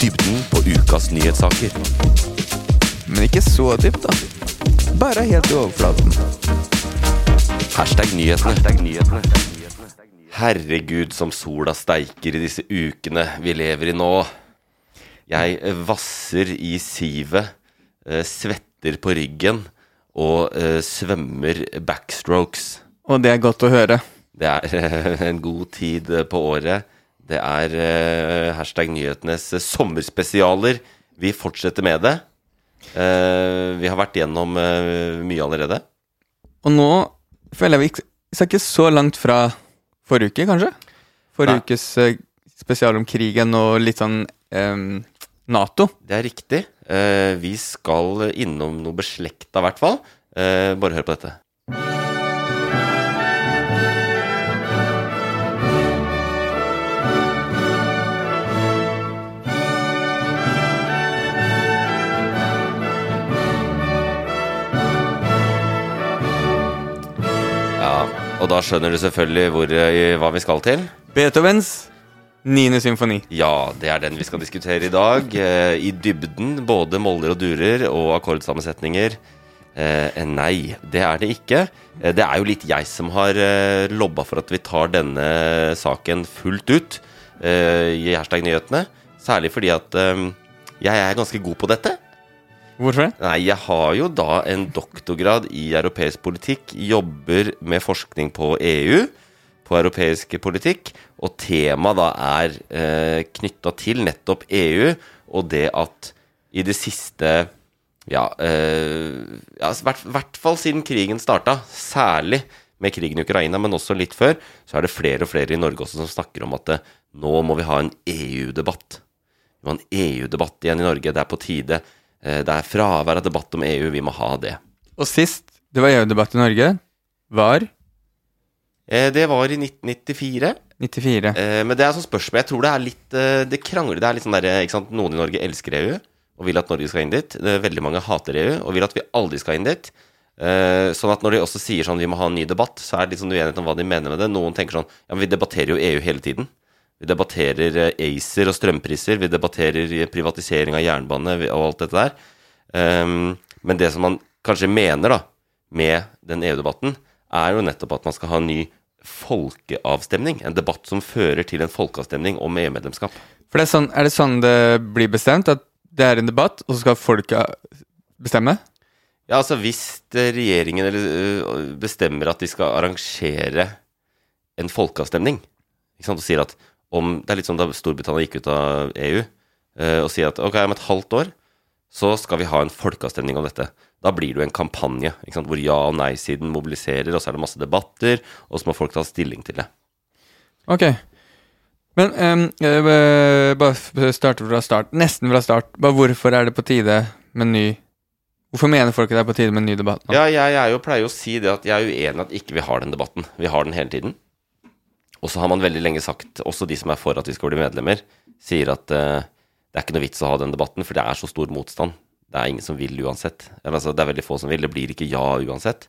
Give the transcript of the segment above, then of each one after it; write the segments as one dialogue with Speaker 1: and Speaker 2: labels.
Speaker 1: Dybden på ukas nyhetssaker.
Speaker 2: Men ikke så dypt, da. Bare helt i overflaten.
Speaker 1: Hashtag nyhetene. Herregud, som sola steiker i disse ukene vi lever i nå. Jeg eh, vasser i sivet, eh, svetter på ryggen og eh, svømmer backstrokes.
Speaker 2: Og det er godt å høre.
Speaker 1: Det er en god tid på året. Det er uh, hashtag nyhetenes sommerspesialer. Vi fortsetter med det. Uh, vi har vært gjennom uh, mye allerede.
Speaker 2: Og nå føler jeg vi skal ikke så langt fra forrige uke, kanskje? Forrige
Speaker 1: Nei.
Speaker 2: ukes eh, spesial om krigen og litt sånn um, Nato.
Speaker 1: Det er riktig. Eh, vi skal innom noe beslekta, i hvert fall. Eh, bare hør på dette. Og da skjønner du selvfølgelig hvor, eh, hva vi skal til.
Speaker 2: Beethovens niende symfoni.
Speaker 1: Ja, det er den vi skal diskutere i dag. Eh, I dybden, både moller og durer og akkordsammensetninger. Eh, nei, det er det ikke. Eh, det er jo litt jeg som har eh, lobba for at vi tar denne saken fullt ut eh, i hashtag nyhetene. Særlig fordi at eh, jeg er ganske god på dette.
Speaker 2: Hvorfor det?
Speaker 1: Nei, jeg har jo da en doktorgrad i europeisk politikk, jobber med forskning på EU, på europeisk politikk, og temaet da er eh, knytta til nettopp EU, og det at i det siste ja, eh, ja hvert, hvert fall siden krigen starta, særlig med krigen i Ukraina, men også litt før, så er det flere og flere i Norge også som snakker om at det, nå må vi ha en EU-debatt. Vi må ha en EU-debatt igjen i Norge. Det er på tide. Eh, Det er fravær av debatt om EU. Vi må ha det.
Speaker 2: Og sist det var EU-debatt i Norge, var
Speaker 1: Eh, Det var i 1994.
Speaker 2: 94.
Speaker 1: Eh, Men det er sånn spørsmål Jeg tror det er litt Det krangler. Det er litt sånn der, ikke sant? Noen i Norge elsker EU og vil at Norge skal inn dit. Veldig mange hater EU og vil at vi aldri skal inn dit. Sånn at når de også sier sånn vi må ha en ny debatt, så er det litt sånn uenighet om hva de mener med det. Noen tenker sånn ja, men vi debatterer jo EU hele tiden. Vi debatterer eh, ACER og strømpriser. Vi debatterer eh, privatisering av jernbane og alt dette der. Ehm, men det som man kanskje mener da med den EU-debatten, er jo nettopp at man skal ha en ny folkeavstemning. En debatt som fører til en folkeavstemning om EU-medlemskap.
Speaker 2: For det er, sånn, er det sånn det blir bestemt? At det er en debatt, og så skal folket bestemme?
Speaker 1: Ja, altså hvis regjeringen øh, bestemmer at de skal arrangere en folkeavstemning, ikke sant, og sier at om Det er litt sånn da Storbritannia gikk ut av EU, eh, og sier at ok, om et halvt år så skal vi ha en folkeavstemning om dette. Da blir det jo en kampanje hvor ja- og nei-siden mobiliserer, og så er det masse debatter, og så må folk ta stilling til det.
Speaker 2: Ok. Men eh, bare starte fra start. Nesten fra start. Bare hvorfor er det på tide med ny Hvorfor mener folk at det er på tide med en ny debatt nå?
Speaker 1: Ja, jeg, er jo, pleier jo å si det at jeg er uenig at ikke vi har den debatten. Vi har den hele tiden. Og så har man veldig lenge sagt, også de som er for at vi skal bli medlemmer, sier at uh, det er ikke noe vits å ha den debatten, for det er så stor motstand. Det er ingen som vil uansett. Eller, altså, det er veldig få som vil. Det blir ikke ja uansett.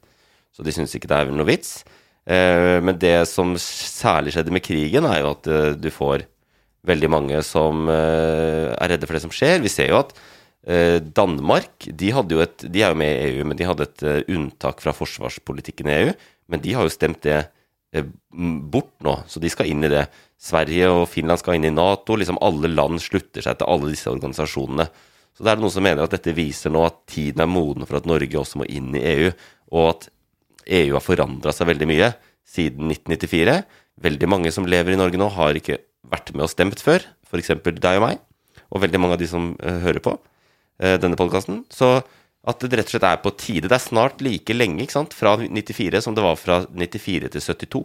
Speaker 1: Så de syns ikke det er noe vits. Uh, men det som særlig skjedde med krigen, er jo at uh, du får veldig mange som er redde for det som skjer. Vi ser jo at Danmark de, jo et, de er jo med i EU, men de hadde et unntak fra forsvarspolitikken i EU. Men de har jo stemt det bort nå, så de skal inn i det. Sverige og Finland skal inn i Nato. liksom Alle land slutter seg til alle disse organisasjonene. Så det er noen som mener at dette viser nå at tiden er moden for at Norge også må inn i EU, og at EU har forandra seg veldig mye siden 1994. Veldig mange som lever i Norge nå, har ikke vært med og stemt før, f.eks. deg og meg, og veldig mange av de som eh, hører på eh, denne podkasten. Så at det rett og slett er på tide. Det er snart like lenge ikke sant, fra 94 som det var fra 94 til 72.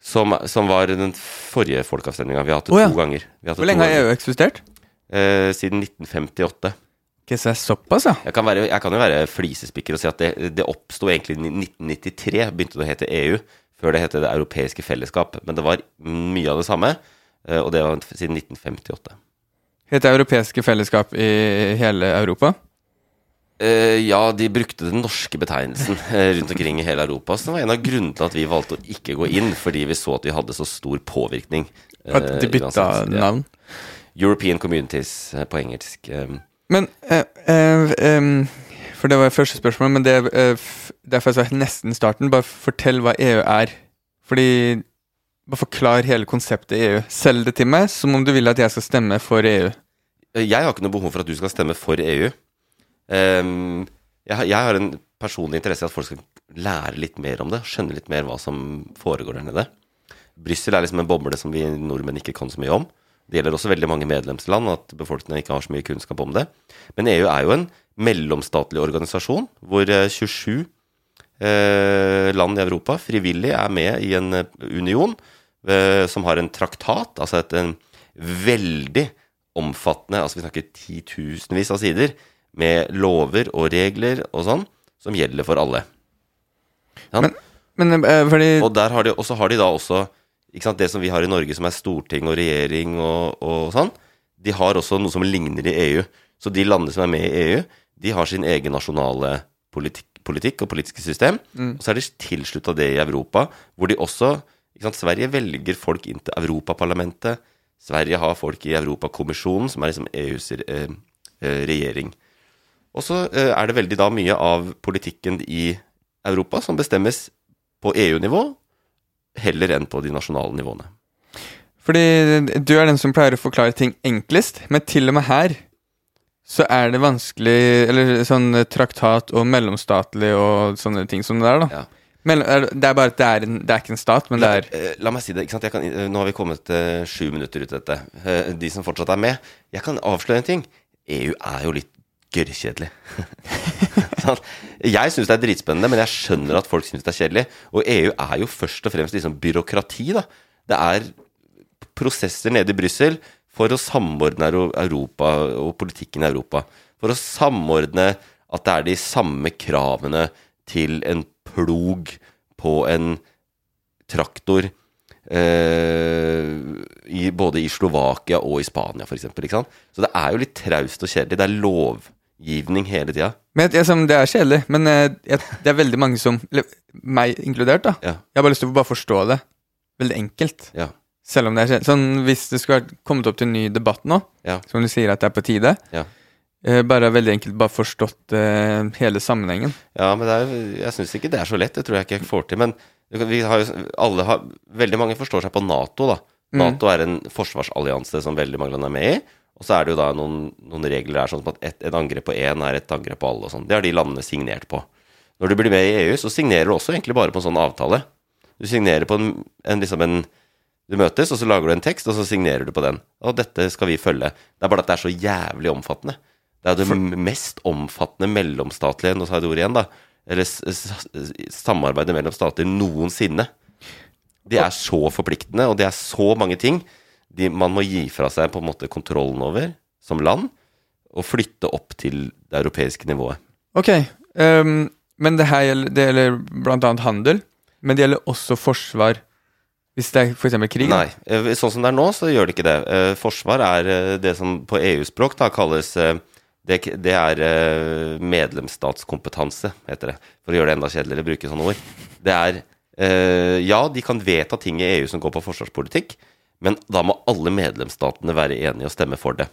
Speaker 1: Som, som var den forrige folkeavstemninga. Vi har hatt det
Speaker 2: oh, ja.
Speaker 1: to ganger.
Speaker 2: Hvor lenge har. EU eksistert?
Speaker 1: Eh, siden 1958.
Speaker 2: Ikke så såpass, ja.
Speaker 1: Jeg kan, være, jeg kan jo være flisespikker og si at det, det oppsto egentlig i 1993, begynte det å hete EU. Før det het Det europeiske fellesskap. Men det var mye av det samme, eh, og det var siden 1958.
Speaker 2: Het det europeiske fellesskap i hele Europa?
Speaker 1: Eh, ja, de brukte den norske betegnelsen eh, rundt omkring i hele Europa. Så det var en av grunnene til at vi valgte å ikke gå inn, fordi vi så at vi hadde så stor påvirkning. Uh,
Speaker 2: At de bytta
Speaker 1: uansett. Ja.
Speaker 2: navn?
Speaker 1: European Communities uh, på engelsk. Um.
Speaker 2: Men em, For det var første spørsmål, men det, er derfor jeg sa nesten starten. Bare fortell hva EU er. Fordi Bare forklar hele konseptet EU. Selg det til meg som om du vil at jeg skal stemme for EU.
Speaker 1: Jeg har ikke noe behov for at du skal stemme for EU. Ehm, jeg, jeg har en personlig interesse i at folk skal lære litt mer om det. Skjønne litt mer hva som foregår der nede. Brussel er liksom en boble som vi nordmenn ikke kan så mye om. Det gjelder også veldig mange medlemsland, at befolkningen ikke har så mye kunnskap om det. Men EU er jo en mellomstatlig organisasjon hvor eh, 27 eh, land i Europa frivillig er med i en eh, union eh, som har en traktat, altså et en veldig omfattende Altså vi snakker titusenvis av sider med lover og regler og sånn, som gjelder for alle. Ja.
Speaker 2: Men, men uh, fordi
Speaker 1: Og der har de, så har de da også ikke sant, det som vi har i Norge, som er storting og regjering og, og sånn. De har også noe som ligner i EU. Så de landene som er med i EU, de har sin egen nasjonale politikk, politikk og politiske system. Og så er de tilslutta det i Europa, hvor de også ikke sant, Sverige velger folk inn til Europaparlamentet. Sverige har folk i Europakommisjonen, som er liksom EUs eh, eh, regjering. Og så eh, er det veldig da mye av politikken i Europa som bestemmes på EU-nivå, heller enn på de nasjonale nivåene.
Speaker 2: Fordi du er den som pleier å forklare ting enklest, men til og med her så er det vanskelig Eller sånn traktat og mellomstatlig og sånne ting som det er, da.
Speaker 1: Ja.
Speaker 2: Er, det er bare at det er, en, det er ikke en stat, men det er
Speaker 1: Eh, La meg si det. ikke sant? Kan, eh, nå har vi kommet eh, sju minutter ut i dette. De som fortsatt er med. Jeg kan avsløre en ting. EU er jo litt gørrkjedelig. Jeg syns det er dritspennende, men jeg skjønner at folk syns det er kjedelig. Og EU er jo først og fremst liksom byråkrati, da. Det er prosesser nede i Brussel for å samordne Europa og politikken i Europa. For å samordne at det er de samme kravene til en plog på en traktor eh, i, både i Slovakia og i Spania, f.eks. Så det er jo litt traust og kjedelig. Det er lovgivning hele tida.
Speaker 2: Men jeg, jeg, Det er kjedelig, men eh, jeg, det er veldig mange som Eller meg inkludert, da.
Speaker 1: Ja.
Speaker 2: Jeg har bare lyst til å bare forstå det. Veldig enkelt.
Speaker 1: Ja.
Speaker 2: Selv om det er kjedelig. Sånn, hvis det skulle kommet opp til en ny debatt nå,
Speaker 1: Ja.
Speaker 2: som du sier at det er på tide,
Speaker 1: Ja.
Speaker 2: eh, bare veldig enkelt bare forstått uh, hele sammenhengen.
Speaker 1: Ja, men det er, jeg syns ikke det er så lett. Det tror jeg ikke jeg får til. Men vi har jo, alle har, veldig mange forstår seg på Nato, da. Nato er en forsvarsallianse som veldig mange land er med i. Og så er det jo da noen, noen regler der, sånn som at et, et angrep på én er et angrep på alle og sånn. Det har de landene signert på. Når du blir med i EU, så signerer du også egentlig bare på en sånn avtale. Du signerer på en, en liksom en Du møtes, og så lager du en tekst, og så signerer du på den. Og dette skal vi følge. Det er bare at det er så jævlig omfattende. Det er det mest omfattende mellomstatlige Nå sa jeg det ordet igjen, da. Eller samarbeidet mellom stater noensinne. De er så forpliktende, og det er så mange ting de, man må gi fra seg på en måte kontrollen over som land, og flytte opp til det europeiske nivået.
Speaker 2: Ok, um, men det her gjelder, det gjelder annet handel, men det gjelder også forsvar. Hvis det er eksempel krig?
Speaker 1: Nei. eh, Sånn som det er nå, så gjør det ikke det. Eh, Forsvar er eh, det som på EU-språk da kalles det, det er medlemsstatskompetanse, heter det. For å gjøre det enda kjedeligere å bruke sånne ord. Det er Ja, de kan vedta ting i EU som går på forsvarspolitikk, men da må alle medlemsstatene være enige og stemme for det.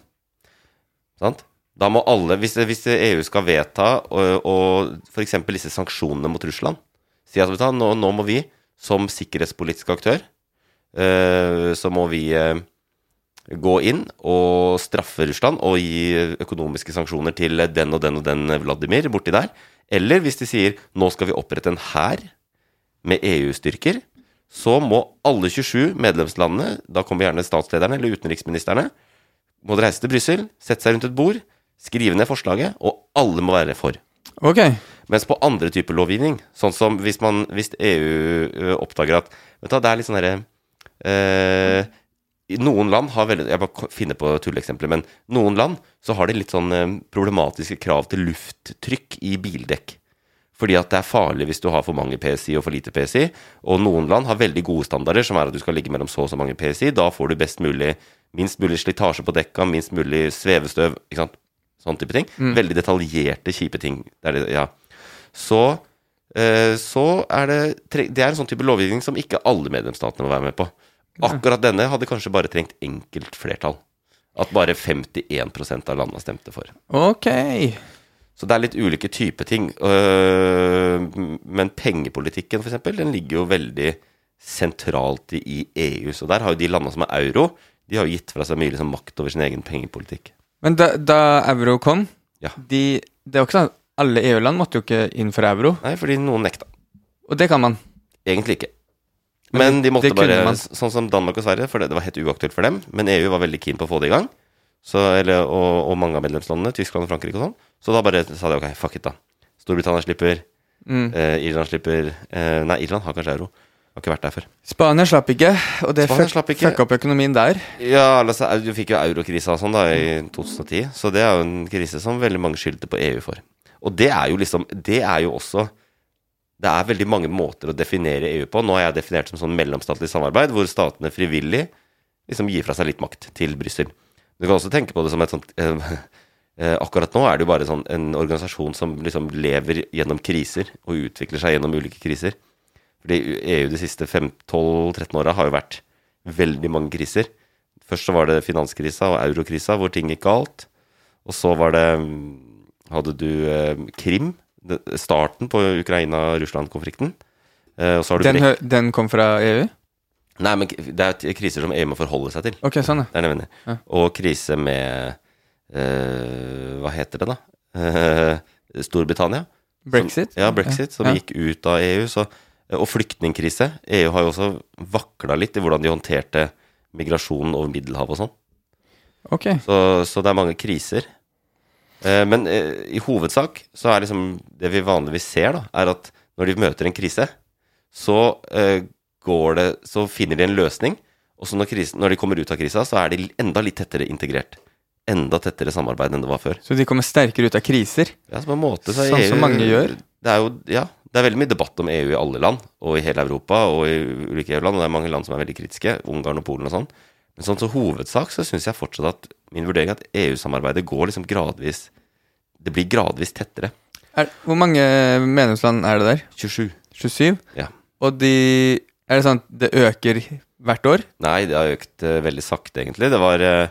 Speaker 1: Sant? Da må alle, hvis, hvis EU skal vedta og, og f.eks. disse sanksjonene mot Russland Si at nå, nå må vi som sikkerhetspolitisk aktør, eh, så må vi eh, gå inn og straffe Russland og gi økonomiske sanksjoner til den og den og den Vladimir borti der. Eller hvis de sier nå skal vi opprette en hær med EU-styrker, så må alle 27 medlemslandene, da kommer gjerne statslederne eller utenriksministrene, må reise til Brussel, sette seg rundt et bord, skrive ned forslaget, og alle må være for.
Speaker 2: Ok.
Speaker 1: Mens på andre typer lovgivning, sånn som hvis, man, hvis EU oppdager at Vet du, det er litt sånn herre eh, Noen land har veldig Jeg bare finner på tulleeksempler, men noen land så har de litt sånn problematiske krav til lufttrykk i bildekk. Fordi at det er farlig hvis du har for mange PSI og for lite PSI. Og noen land har veldig gode standarder, som er at du skal ligge mellom så og så mange PSI. Da får du best mulig minst mulig slitasje på dekka, minst mulig svevestøv. ikke sant? Sånn type ting. Veldig detaljerte, kjipe ting. Det det, ja. Så, eh, så er det Det er en sånn type lovgivning som ikke alle medlemsstatene må være med på. Akkurat denne hadde kanskje bare trengt enkelt flertall. At bare 51% av landene stemte for.
Speaker 2: Ok.
Speaker 1: Så det er litt ulike typer ting. Øh, men pengepolitikken, for eksempel, den ligger jo veldig sentralt i, EU. Så der har jo de landene som er euro, de har jo gitt fra seg mye liksom, makt over sin egen pengepolitikk.
Speaker 2: Men da, da euro kom,
Speaker 1: Ja.
Speaker 2: de, det er jo ikke sånn alle EU-land måtte jo ikke innføre euro.
Speaker 1: Nei, fordi noen nekta.
Speaker 2: Og det kan man.
Speaker 1: Egentlig ikke.
Speaker 2: Men
Speaker 1: Men de måtte bare, sånn som Danmark og Sverige, for det, det var helt uaktuelt for dem. Men EU var veldig keen på å få det i gang. Så, eller, og, og mange av medlemslandene, Tyskland og Frankrike og sånn. Så da bare sa de ok, fuck it, da. Storbritannia slipper,
Speaker 2: Mm.
Speaker 1: eh, Irland slipper eh, Nei, Irland har kanskje euro. Har ikke vært der før.
Speaker 2: Spania slapp ikke, og det fucka opp økonomien der.
Speaker 1: Ja, altså, du fikk jo eurokrisa og sånn da i 2010, så det er jo en krise som veldig mange skyldte på EU for. Og det er jo liksom Det er jo også Det er veldig mange måter å definere EU på. Nå har jeg definert som sånn mellomstatlig samarbeid, hvor statene frivillig liksom gir fra seg litt makt til Brussel. Du kan også tenke på det som et sånt eh, eh, Akkurat nå er det jo bare sånn en organisasjon som liksom lever gjennom kriser, og utvikler seg gjennom ulike kriser. Fordi EU de siste 12-13 åra har jo vært veldig mange kriser. Først så var det finanskrisa og eurokrisa, hvor ting gikk galt. Og så var det mm, Hadde du eh, Krim, starten på Ukraina-Russland-konflikten. Eh, og så har du
Speaker 2: Den, den kom fra EU?
Speaker 1: Nei, men det er kriser som EU må forholde seg til.
Speaker 2: Ok, sånn.
Speaker 1: Det er.
Speaker 2: Ja.
Speaker 1: Og krise med eh, Hva heter det, da? Uh, Storbritannia.
Speaker 2: Brexit?
Speaker 1: Som, ja, brexit, som
Speaker 2: Ja.
Speaker 1: gikk ut av EU. Så, og flyktningkrise. EU har jo også vakla litt i hvordan de håndterte migrasjonen over Middelhavet og sånn.
Speaker 2: Ok.
Speaker 1: Så, så det er mange kriser. Uh, men uh, i hovedsak så er liksom det vi vanligvis ser, da, er at når de møter en krise, så eh, går det Så finner de en løsning. Og så når, krisen, når de kommer ut av krisa, så er de enda litt tettere integrert. Enda tettere samarbeid enn det var før.
Speaker 2: Så de kommer sterkere ut av kriser?
Speaker 1: Ja, så på en måte så
Speaker 2: Sånn som mange gjør?
Speaker 1: Det er jo, ja, det er veldig mye debatt om EU i alle land, og i hele Europa, og i ulike EU-land, og det er mange land som er veldig kritiske, Ungarn og Polen og sånn. Men sånn som hovedsak så syns jeg fortsatt at min vurdering er at EU-samarbeidet går liksom gradvis Det blir gradvis tettere.
Speaker 2: Er, hvor mange medlemsland er det der?
Speaker 1: 27.
Speaker 2: 27?
Speaker 1: Ja.
Speaker 2: Og de Er det sånn at det øker hvert år?
Speaker 1: Nei, det har økt eh, veldig sakte, egentlig. Det var, eh,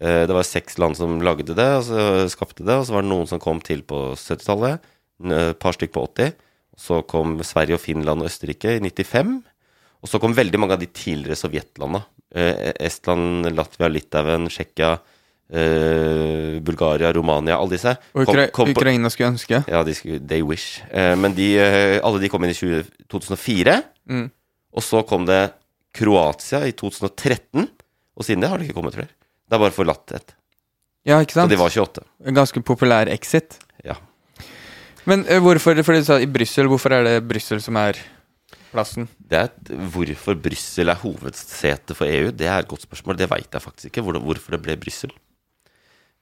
Speaker 1: eh, det var seks land som lagde det, og så skapte det, og så var det noen som kom til på 70-tallet, et par stykk på 80. Så kom Sverige og Finland og Østerrike i 95. Og så kom veldig mange av de tidligere sovjetlanda. Eh, Estland, Latvia, Litauen, Tsjekkia, Uh, Bulgaria, Romania, alle disse.
Speaker 2: Og Ukra
Speaker 1: kom på-
Speaker 2: Ukraina skulle ønske?
Speaker 1: ja, de skulle, they wish. Uh, men de, uh, alle de kom inn i 20, 2004.
Speaker 2: Mm.
Speaker 1: Og så kom det Kroatia i 2013. Og siden det har det ikke kommet flere. Det er bare forlatt et.
Speaker 2: Ja, ikke sant?
Speaker 1: Så de var 28.
Speaker 2: En ganske populær exit.
Speaker 1: Ja.
Speaker 2: Men uh, hvorfor fordi du sa i Brussel, hvorfor er det Brussel som er plassen?
Speaker 1: Det er et, hvorfor Brussel er hovedsete for EU, det er et godt spørsmål. Det veit jeg faktisk ikke. Hvor, hvorfor det ble Brussel.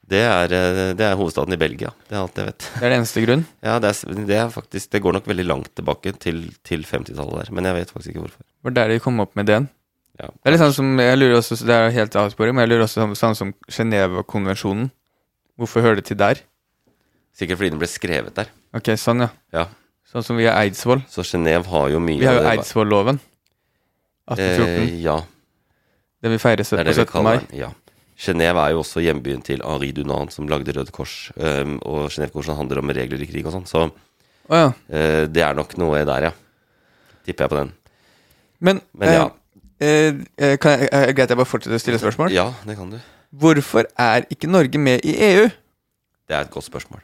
Speaker 1: Det er, eh, det er hovedstaden i Belgia. Det er alt jeg vet.
Speaker 2: Det er det eneste grunn?
Speaker 1: Ja, det er, det er faktisk Det går nok veldig langt tilbake til, til 50-tallet der. Men jeg vet faktisk ikke hvorfor.
Speaker 2: Det var der de kom opp med ideen.
Speaker 1: Ja.
Speaker 2: Det er litt sånn som, jeg lurer også, det er helt avsporing, men jeg lurer også sånn, sånn som Genéve-konvensjonen. Hvorfor hører det til der?
Speaker 1: Sikkert fordi den ble skrevet der.
Speaker 2: Ok, sånn ja.
Speaker 1: Ja.
Speaker 2: Sånn som vi har Eidsvoll.
Speaker 1: Så Genéve har jo mye
Speaker 2: Vi har jo Eidsvoll-loven. 1814.
Speaker 1: Eh, ja,
Speaker 2: det vi feirer
Speaker 1: det er det vi
Speaker 2: 17. mai.
Speaker 1: kaller den. Ja. Genéve er jo også hjembyen til Henri Dunant, som lagde Røde Kors. Um, og Genévekonvensjonen handler om regler i krig og sånn. Så
Speaker 2: oh, ja.
Speaker 1: uh, det er nok noe der, ja. Tipper jeg på den.
Speaker 2: Men,
Speaker 1: Men ja.
Speaker 2: eh, eh, kan jeg, det greit jeg bare fortsetter å stille spørsmål?
Speaker 1: Ja, det kan du.
Speaker 2: Hvorfor er ikke Norge med i EU?
Speaker 1: Det er et godt spørsmål.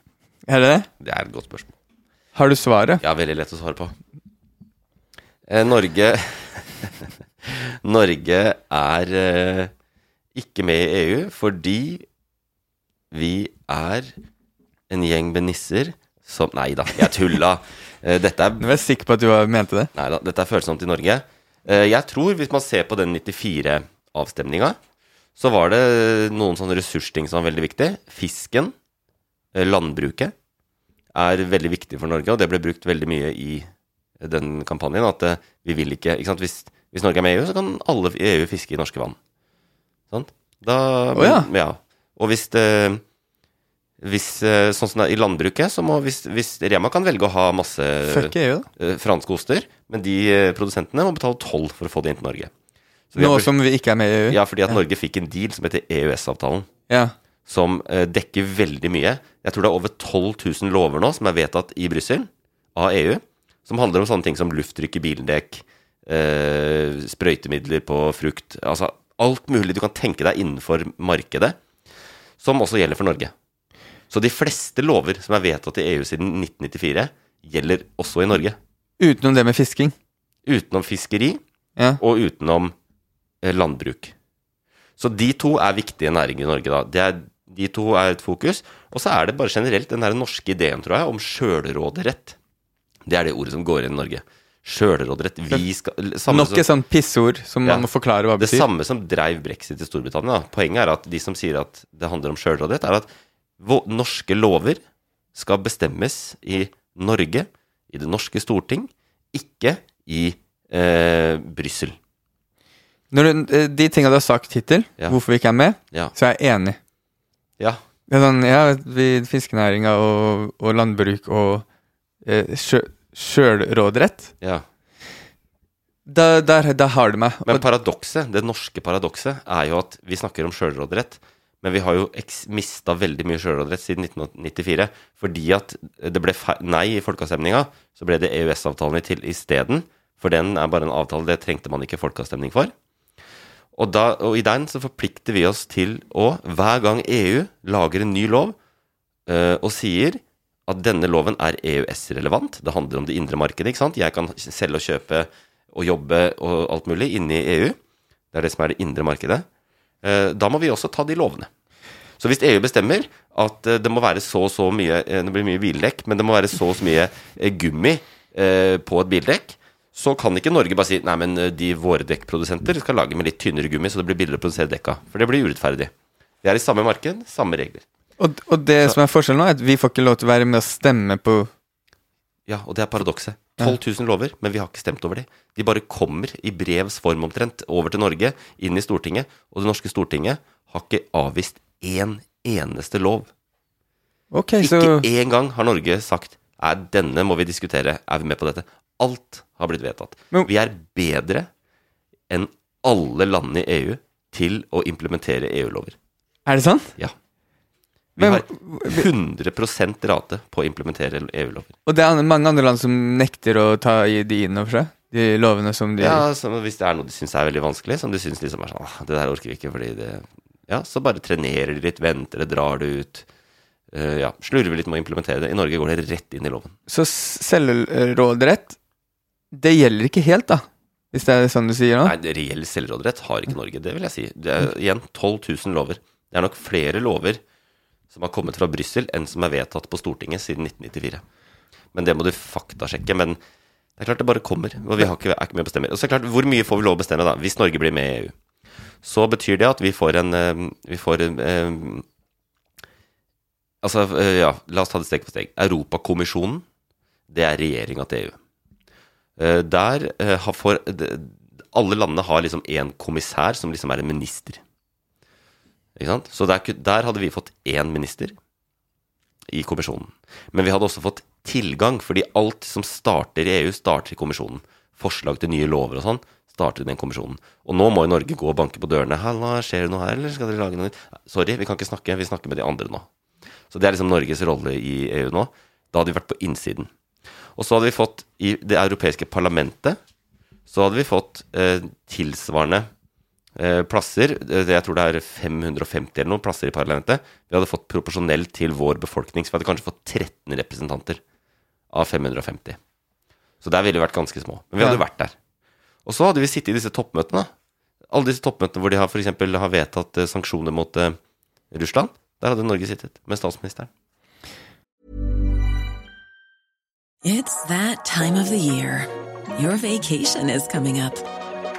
Speaker 2: Er det det?
Speaker 1: Det er et godt spørsmål.
Speaker 2: Har du svaret?
Speaker 1: Ja, veldig lett å svare på. Eh, Norge Norge er eh, ikke med i EU fordi vi er en gjeng med nisser som Nei da, jeg tulla. Eh, dette er
Speaker 2: jeg er sikker på at du mente det.
Speaker 1: Nei da, dette er følsomt i Norge. Eh, Jeg tror, hvis man ser på den 94-avstemninga, så var det noen sånne ressursting som var veldig viktig. Fisken, eh, landbruket, er veldig viktig for Norge, og det ble brukt veldig mye i den kampanjen. At vi vil ikke ikke sant? Hvis, hvis Norge er med i EU, så kan alle i EU fiske i norske vann. Sant? Da,
Speaker 2: Å ja.
Speaker 1: ja. Og hvis det hvis, eh, sånn som det er I landbruket, så må hvis, hvis Rema kan velge å ha masse
Speaker 2: EU,
Speaker 1: eh, franske oster, men de eh, produsentene må betale toll for å få det inn til Norge. Så
Speaker 2: Nå
Speaker 1: har-
Speaker 2: som vi ikke er med i EU?
Speaker 1: Ja, fordi at Norge fikk en deal som heter EØS-avtalen,
Speaker 2: Ja.
Speaker 1: som eh, dekker veldig mye. Jeg tror det er over 12 000 lover nå som er vedtatt i Brussel av EU, som handler om sånne ting som lufttrykk i bildekk, eh, sprøytemidler på frukt Altså alt mulig du kan tenke deg innenfor markedet, som også gjelder for Norge. Så de fleste lover som er vedtatt i EU siden 1994, gjelder også i Norge.
Speaker 2: Utenom det med fisking?
Speaker 1: Utenom fiskeri
Speaker 2: Ja.
Speaker 1: og utenom eh, landbruk. Så de to er viktige næringer i Norge, da. Det er, de to er et fokus. Og så er det bare generelt den der norske ideen, tror jeg, om sjølråderett. Det er det ordet som går inn i Norge. Sjølråderett. Vi skal samme
Speaker 2: Nok et sånt pissord som
Speaker 1: Ja.
Speaker 2: man må forklare hva
Speaker 1: det
Speaker 2: betyr.
Speaker 1: samme som dreiv brexit i Storbritannia. Poenget er at de som sier at det handler om sjølråderett, er at norske lover skal bestemmes i Norge, i det norske storting, ikke i eh, Brussel.
Speaker 2: Eh, de tinga du har sagt hittil,
Speaker 1: Ja.
Speaker 2: hvorfor vi ikke er med,
Speaker 1: Ja.
Speaker 2: så er jeg enig.
Speaker 1: ja.
Speaker 2: Det er sånn, ja, vi, fiskenæringa og, og landbruk og eh, sjø, sjølråderett
Speaker 1: ja.
Speaker 2: da, der, der har du meg.
Speaker 1: Men paradokset, det norske paradokset, er jo at vi snakker om sjølråderett, men vi har jo mista veldig mye sjølråderett siden 1994. Fordi at det ble nei i folkeavstemninga, så ble det EØS-avtalen isteden. For den er bare en avtale, det trengte man ikke folkeavstemning for. Og, da, og i den så forplikter vi oss til å, hver gang EU lager en ny lov øh, og sier at denne loven er EØS-relevant, det handler om det indre markedet, ikke sant? Jeg kan selge og kjøpe og jobbe og alt mulig inne i EU. Det er det som er det indre markedet. Eh, Da må vi også ta de lovene. Så hvis EU bestemmer at eh, det må være så og så mye eh, Det blir mye bildekk, men det må være så og så mye gummi på et bildekk, så kan ikke Norge bare si nei, men de våre dekkprodusenter skal lage med litt tynnere gummi, så det blir billigere å produsere dekka. For det blir urettferdig. Vi er i samme marked, samme regler.
Speaker 2: Og, og det som er forskjellen nå, er at vi får ikke lov til å være med å stemme på
Speaker 1: Ja, og det er paradokset. 12 000 lover, men vi har ikke stemt over de. De bare kommer i brevs form omtrent over til Norge, inn i Stortinget, og det norske Stortinget har ikke avvist én eneste lov.
Speaker 2: Ok, så
Speaker 1: Ikke én gang har Norge sagt er denne må vi diskutere, er vi med på dette? Alt har blitt vedtatt.
Speaker 2: Men-
Speaker 1: Vi er bedre enn alle landene i EU til å implementere EU-lover.
Speaker 2: Er det sant?
Speaker 1: Ja. Vi har 100% rate på å implementere EU-lover.
Speaker 2: Og det er mange andre land som nekter å ta de inn over seg? De lovene som de
Speaker 1: Ja, hvis det er noe de syns er veldig vanskelig, som de syns liksom er sånn «Åh, Det der orker vi ikke, fordi det Ja, så bare trenerer de litt, venter eller drar det ut. Uh, ja, slurver litt med å implementere det. I Norge går det rett inn i loven.
Speaker 2: Så selvråderett, det gjelder ikke helt, da? Hvis det er sånn du sier nå?
Speaker 1: Nei, det reell selvråderett har ikke Norge, det vil jeg si. Det er igjen 12 000 lover. Det er nok flere lover som har kommet fra Brussel, enn som er vedtatt på Stortinget siden 1994. Men det må du faktasjekke. Men det er klart det bare kommer, og vi ikke, er ikke med å bestemme. Og så er det klart, Hvor mye får vi lov å bestemme da, hvis Norge blir med i EU? Så betyr det at vi får en eh, Vi får en eh, Altså, eh, ja, la oss ta det steg for steg. Europakommisjonen, det er regjeringa til EU. Der for, Alle landene har liksom én kommissær som liksom er en minister. Så der, der hadde vi fått én minister i kommisjonen. Men vi hadde også fått tilgang, fordi alt som starter i EU, starter i kommisjonen. Forslag til nye lover og sånn starter i den kommisjonen. Og nå må jo Norge gå og banke på dørene. 'Halla, skjer det noe her, eller skal dere lage noe nytt?' Sorry, vi kan ikke snakke, vi snakker med de andre nå. Så det er liksom Norges rolle i EU nå. Da hadde vi vært på innsiden. Og så hadde vi fått i det europeiske parlamentet, så hadde vi fått eh, tilsvarende plasser. Eh, Jeg tror det er 550 eller noen plasser i parlamentet. Vi hadde fått proporsjonelt til vår befolkning, så vi hadde kanskje fått 13 representanter av 550. Så der ville vi vært ganske små. Men vi hadde
Speaker 2: Ja.
Speaker 1: vært der. Og så hadde vi sittet i disse toppmøtene. Alle disse toppmøtene hvor de har, for eksempel, har vedtatt eh, sanksjoner mot eh, Russland. Der hadde Norge sittet med statsministeren.
Speaker 3: It's that time of the year. Your vacation is coming up.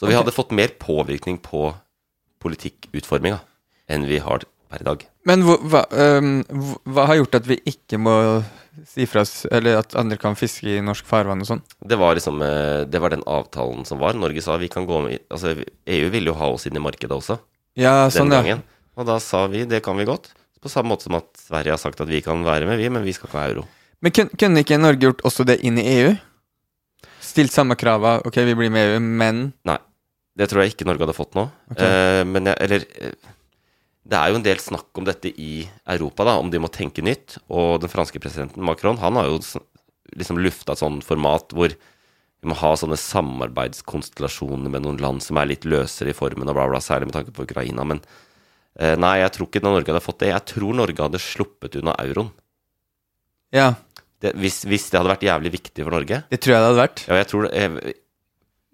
Speaker 1: Så vi hadde fått mer påvirkning på politikkutforminga enn vi har per i dag.
Speaker 2: Men hva, hva, hva- har gjort at vi ikke må si fra oss Eller at andre kan fiske i norsk farvann og sånn?
Speaker 1: Det var liksom eh, Det var den avtalen som var. Norge sa vi kan gå med Altså, EU ville jo ha oss inn i markedet også,
Speaker 2: Ja,
Speaker 1: den
Speaker 2: sånn, ja.
Speaker 1: Og da sa vi det kan vi godt. På samme måte som at Sverige har sagt at vi kan være med, vi, men vi skal ikke ha euro.
Speaker 2: Men kunne ikke Norge gjort også det inn i EU? Stilt samme krava, ok, vi blir med i EU, men
Speaker 1: Nei. Det tror jeg ikke Norge hadde fått nå.
Speaker 2: Okay.
Speaker 1: Eh, men jeg, eller eh, Det er jo en del snakk om dette i Europa, da, om de må tenke nytt. Og den franske presidenten Macron han har jo liksom lufta et sånt format hvor vi må ha sånne samarbeidskonstellasjoner med noen land som er litt løsere i formen, og bla, bla, særlig med tanke på Ukraina. Men eh, nei, jeg tror ikke Norge hadde fått det. Jeg tror Norge hadde sluppet unna euroen.
Speaker 2: ja,
Speaker 1: Det, hvis, hvis det hadde vært jævlig viktig for Norge.
Speaker 2: det tror jeg det hadde vært.
Speaker 1: Ja, jeg tror det, jeg,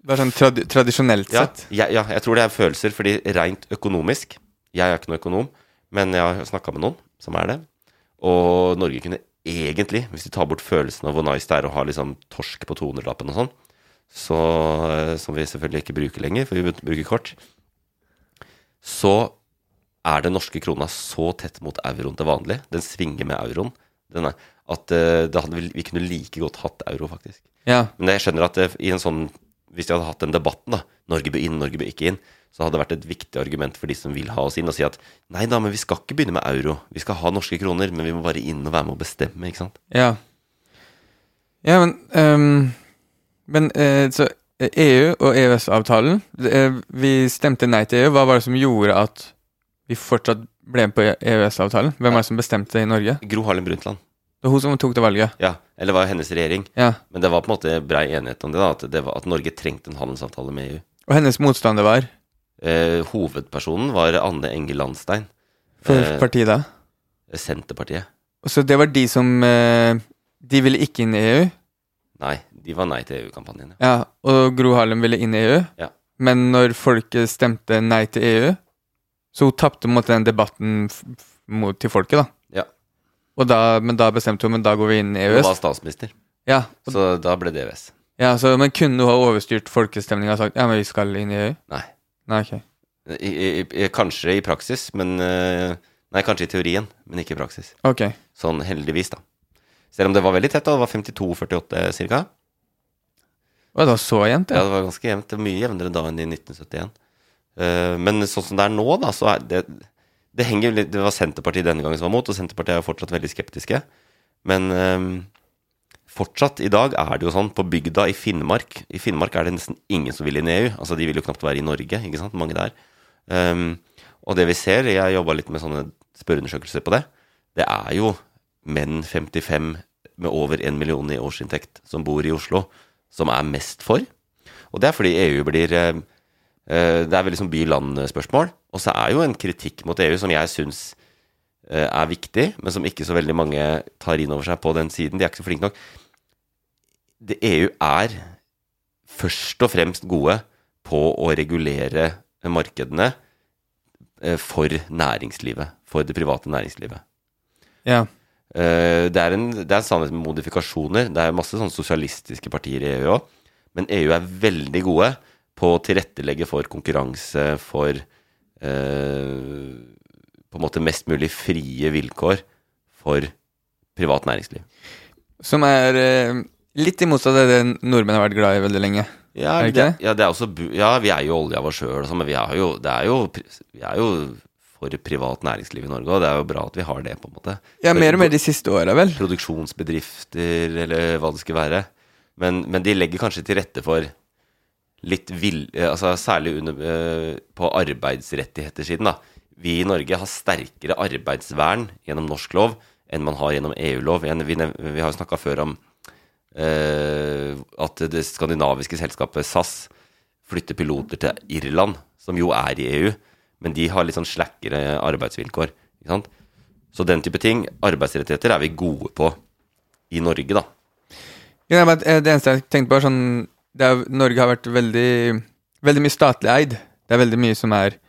Speaker 2: Bare sånn trad tradisjonelt
Speaker 1: Ja,
Speaker 2: sett.
Speaker 1: ja, ja, jeg tror det er følelser, fordi rent økonomisk Jeg er ikke noen økonom, men jeg har snakka med noen som er det. Og Norge kunne egentlig, hvis de tar bort følelsen av hvor nice det er å ha liksom torsk på 200-lappen og sånn, så, eh, som vi selvfølgelig ikke bruker lenger, for vi bruker kort, så er den norske krona så tett mot euroen til vanlig. Den svinger med euroen. Den er, at eh, det vi- vi kunne like godt hatt euro, faktisk.
Speaker 2: Ja.
Speaker 1: Men jeg skjønner at det, i en sånn Hvis vi hadde hatt den debatten, da Norge bør inn, Norge bør ikke inn, så hadde det vært et viktig argument for de som vil ha oss inn, å si at nei da, men vi skal ikke begynne med euro. Vi skal ha norske kroner, men vi må bare inn og være med og bestemme, ikke sant.
Speaker 2: Ja, ja men um, Men uh, så EU og EØS-avtalen eh, Vi stemte nei til EU. Hva var det som gjorde at vi fortsatt ble med på EØS-avtalen? Hvem er det som bestemte det i Norge?
Speaker 1: Gro Harlem Brundtland.
Speaker 2: Det var hun som tok det valget.
Speaker 1: Ja, eller det var hennes regjering.
Speaker 2: Ja.
Speaker 1: Men det var på en måte brei enighet om det, da, at, det var, at Norge trengte en handelsavtale med EU.
Speaker 2: Og hennes motstander var
Speaker 1: Eh, hovedpersonen var Anne Enger Landstein.
Speaker 2: for
Speaker 1: Eh,
Speaker 2: partiet da.
Speaker 1: Senterpartiet.
Speaker 2: Så det var de som eh, De ville ikke inn i EU.
Speaker 1: Nei, de var nei til EU-kampanjen. ja.
Speaker 2: Ja, og Gro Harlem ville inn i EU.
Speaker 1: Ja.
Speaker 2: Men når folket stemte nei til EU, så hun tapte på den debatten mot, til folket, da. Da, men da bestemte hun men da går vi inn i EØS.
Speaker 1: Hun var statsminister,
Speaker 2: Ja, og,
Speaker 1: så da ble det EØS.
Speaker 2: Ja, så, Men kunne du ha overstyrt folkestemninga og sagt ja, men vi skal inn i EU?
Speaker 1: Nei.
Speaker 2: Nei, ok.
Speaker 1: I, i, kanskje i praksis, men eh, Nei, kanskje i teorien, men ikke i praksis.
Speaker 2: Ok.
Speaker 1: Sånn heldigvis, da. Selv om det var veldig tett, da. Det var 52-48 ca.
Speaker 2: Å, det var så jevnt,
Speaker 1: Ja,
Speaker 2: ja.
Speaker 1: det var ganske jevnt. Det var mye jevnere da enn i 1971. Uh, men sånn som det er nå, da, så er det Det litt Det var Senterpartiet denne gangen som var mot, og Senterpartiet er jo fortsatt veldig skeptiske. Men eh, fortsatt i dag er det jo sånn på bygda i Finnmark I Finnmark er det nesten ingen som vil inn i EU. Altså, de vil jo knapt være i Norge, ikke sant. Mange der. Um, og det vi ser, jeg jobba litt med sånne spørreundersøkelser på det, det er jo menn 55 med over 1 million i årsinntekt som bor i Oslo, som er mest for. Og det er fordi EU blir eh, eh, Det er veldig sånn by-land-spørsmål. Og så er jo en kritikk mot EU som jeg syns eh, er viktig, men som ikke så veldig mange tar inn over seg på den siden. De er ikke så flinke nok. Det, EU er først og fremst gode på å regulere markedene eh, for næringslivet. For det private næringslivet.
Speaker 2: Ja.
Speaker 1: Eh, Det er en, det er en sannhet med modifikasjoner. Det er masse sånne sosialistiske partier i EU òg. Men EU er veldig gode på å tilrettelegge for konkurranse, for eh, på en måte mest mulig frie vilkår for privat næringsliv.
Speaker 2: Som er eh, litt i motsatt av det nordmenn har vært glad i veldig lenge.
Speaker 1: Ja,
Speaker 2: Er det ikke
Speaker 1: det, ja, det er også, ja, vi er jo olje av oss sjøl, men vi er, jo, det er jo, vi er jo for privat næringsliv i Norge, og det er jo bra at vi har det, på en måte.
Speaker 2: Ja, mer og mer de siste åra, vel.
Speaker 1: produksjonsbedrifter, eller hva det skal være. Men, men de legger kanskje til rette for litt vill... eh, Altså særlig under, eh, på arbeidsrettigheter-siden, da. Vi i Norge har sterkere arbeidsvern gjennom norsk lov enn man har gjennom EU-lov. Vi, vi har jo snakka før om eh, at det skandinaviske selskapet SAS flytter piloter til Irland, som jo er i EU, men de har litt sånn slakkere arbeidsvilkår. Ikke sant? Så den type ting, arbeidsrettigheter, er vi gode på i Norge, da.
Speaker 2: Ja, eh, det eneste jeg tenkte på, er sånn er, Norge har vært veldig Veldig mye statlig eid. Det er veldig mye som er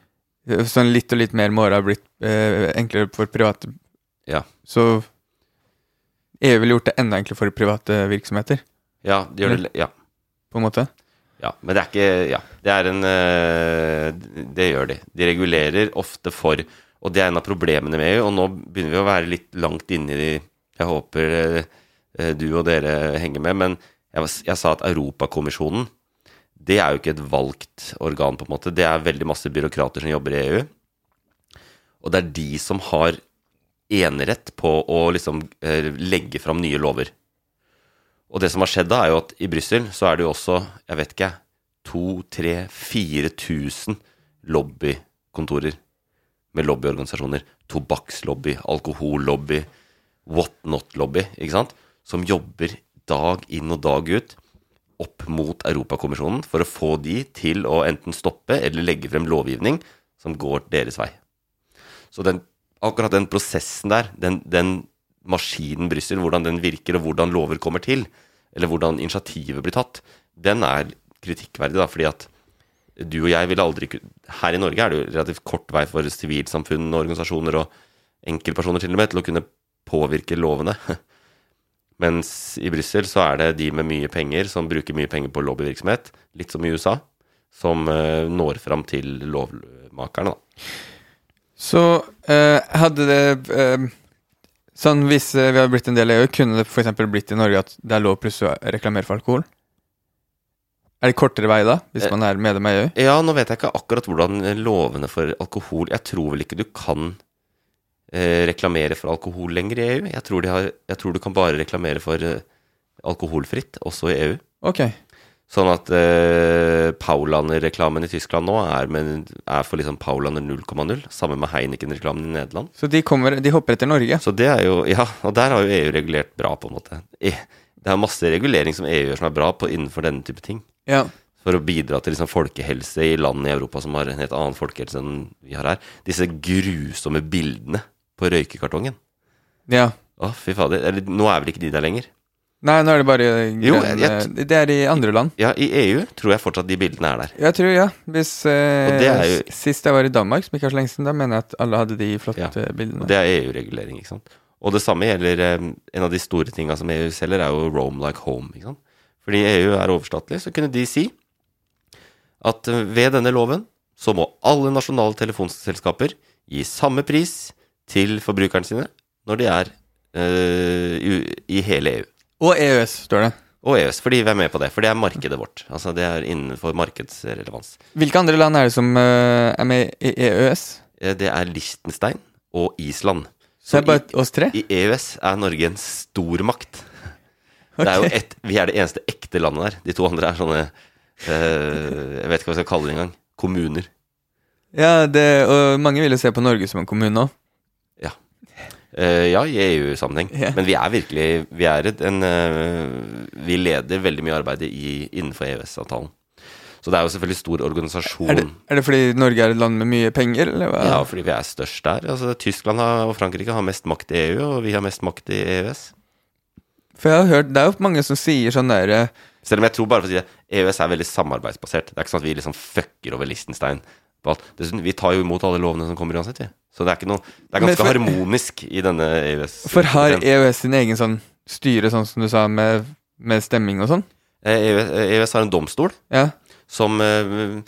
Speaker 2: sånn litt og litt mer med åra blitt eh, enklere for private.
Speaker 1: Ja.
Speaker 2: Så EU ville gjort det enda enklere for private virksomheter,
Speaker 1: Ja, det gjør det, ja.
Speaker 2: på en måte.
Speaker 1: ja. Men det er ikke Ja. Det er en eh, Det gjør de. De regulerer ofte for Og det er en av problemene med EU, og nå begynner vi å være litt langt inne i de Jeg håper eh, du og dere henger med, men jeg, jeg sa at Europakommisjonen det er jo ikke et valgt organ, på en måte. Det er veldig masse byråkrater som jobber i EU. Og det er de som har enerett på å liksom eh, legge fram nye lover. Og det som har skjedd da, er jo at i Brussel så er det jo også, jeg vet ikke, 2000-4000 lobbykontorer med lobbyorganisasjoner. Tobakkslobby, alkohollobby, whatnot-lobby, ikke sant? Som jobber dag inn og dag ut opp mot Europakommisjonen for å få de til å enten stoppe eller legge frem lovgivning som går deres vei. Så den, akkurat den prosessen der, den, den maskinen Brussel, hvordan den virker, og hvordan lover kommer til, eller hvordan initiativet blir tatt, den er kritikkverdig, da, fordi at du og jeg ville aldri Her i Norge er det jo relativt kort vei for sivilsamfunn, organisasjoner og enkeltpersoner til og med til å kunne påvirke lovene. Mens i Brussel så er det de med mye penger som bruker mye penger på lobbyvirksomhet, litt som i USA, som eh, når fram til lovmakerne, da.
Speaker 2: Så eh, hadde det eh, Sånn hvis eh, vi hadde blitt en del av EU, kunne det f.eks. blitt i Norge at det er lov plutselig å reklamere for alkohol? Er det kortere vei da, hvis
Speaker 1: Eh,
Speaker 2: man er medlem av EU?
Speaker 1: Ja, nå vet jeg ikke akkurat hvordan lovene for alkohol Jeg tror vel ikke du kan reklamere for alkohol lenger i EU. Jeg tror, de har, jeg tror du kan bare reklamere for eh, alkoholfritt, også i EU.
Speaker 2: Ok.
Speaker 1: Sånn at eh, Paulaner-reklamen i Tyskland nå er, med, er for liksom Paulaner 0,0. Sammen med Heineken-reklamen i Nederland.
Speaker 2: Så de, kommer, de hopper etter Norge?
Speaker 1: Så det er jo Ja, og der har jo EU regulert bra, på en måte. Eh, Det er masse regulering som EU gjør som er bra på innenfor denne type ting.
Speaker 2: Ja.
Speaker 1: For å bidra til liksom folkehelse i land i Europa som har en helt annen folkehelse enn vi har her. Disse grusomme bildene på røykekartongen.
Speaker 2: ja.
Speaker 1: Å, fy fader. Eller, nå er vel ikke de der lenger.
Speaker 2: Nei, nå er det bare
Speaker 1: Jo,
Speaker 2: jeg-
Speaker 1: jeg-
Speaker 2: eh, Det er i andre land.
Speaker 1: Ja, i EU tror jeg fortsatt de bildene er der.
Speaker 2: Jeg tror, ja. Hvis eh,
Speaker 1: Og det er jo-
Speaker 2: s- Sist jeg var i Danmark, som ikke er så lenge siden, da mener jeg at alle hadde de flotte bildene.
Speaker 1: Og det er EU-regulering, ikke sant. Og det samme gjelder eh, En av de store tinga som EU selger, er jo Rome like home, ikke sant. fordi EU er overstatlig, så kunne de si at eh, ved denne loven så må alle nasjonale telefonselskaper gi samme pris til forbrukerne sine når de er uh, i, i hele EU.
Speaker 2: Og EØS, står det.
Speaker 1: Og EØS, fordi vi er med på det. For det er markedet vårt. Altså Det er innenfor markedsrelevans.
Speaker 2: Hvilke andre land er det som uh, er med i EØS?
Speaker 1: Eh, Det er Liechtenstein og Island.
Speaker 2: Så det er bare oss tre?
Speaker 1: I EØS er Norge en stormakt. Det er jo et, Vi er det eneste ekte landet der. De to andre er sånne uh, Jeg vet ikke hva vi skal kalle det engang. Kommuner.
Speaker 2: Ja, det, og mange vil jo se på Norge som en kommune òg.
Speaker 1: Eh, ja, i EU-sammenheng.
Speaker 2: Yeah.
Speaker 1: Men vi er virkelig Vi er en uh, Vi leder veldig mye arbeid i, innenfor EØS-avtalen. Så det er jo selvfølgelig stor organisasjon.
Speaker 2: Er, det- er det fordi Norge er et land med mye penger, eller hva?
Speaker 1: Ja, fordi vi er størst der. Altså, Tyskland og Frankrike har mest makt i EU, og vi har mest makt i EØS.
Speaker 2: For jeg har hørt, det er jo mange som sier sånn derre
Speaker 1: Selv om jeg tror bare for å si det, EØS er veldig samarbeidsbasert. Det er ikke sånn at vi liksom fucker over Liechtenstein på alt. Dessuten, vi tar jo imot alle lovene som kommer uansett, vi. Så det er ikke noe Det er ganske
Speaker 2: for-
Speaker 1: harmonisk i denne E EØS.
Speaker 2: For har EØS sin egen sånn styre, sånn som du sa, med, med stemming og sånn?
Speaker 1: EØS, EØS har en domstol
Speaker 2: Ja.
Speaker 1: som eh,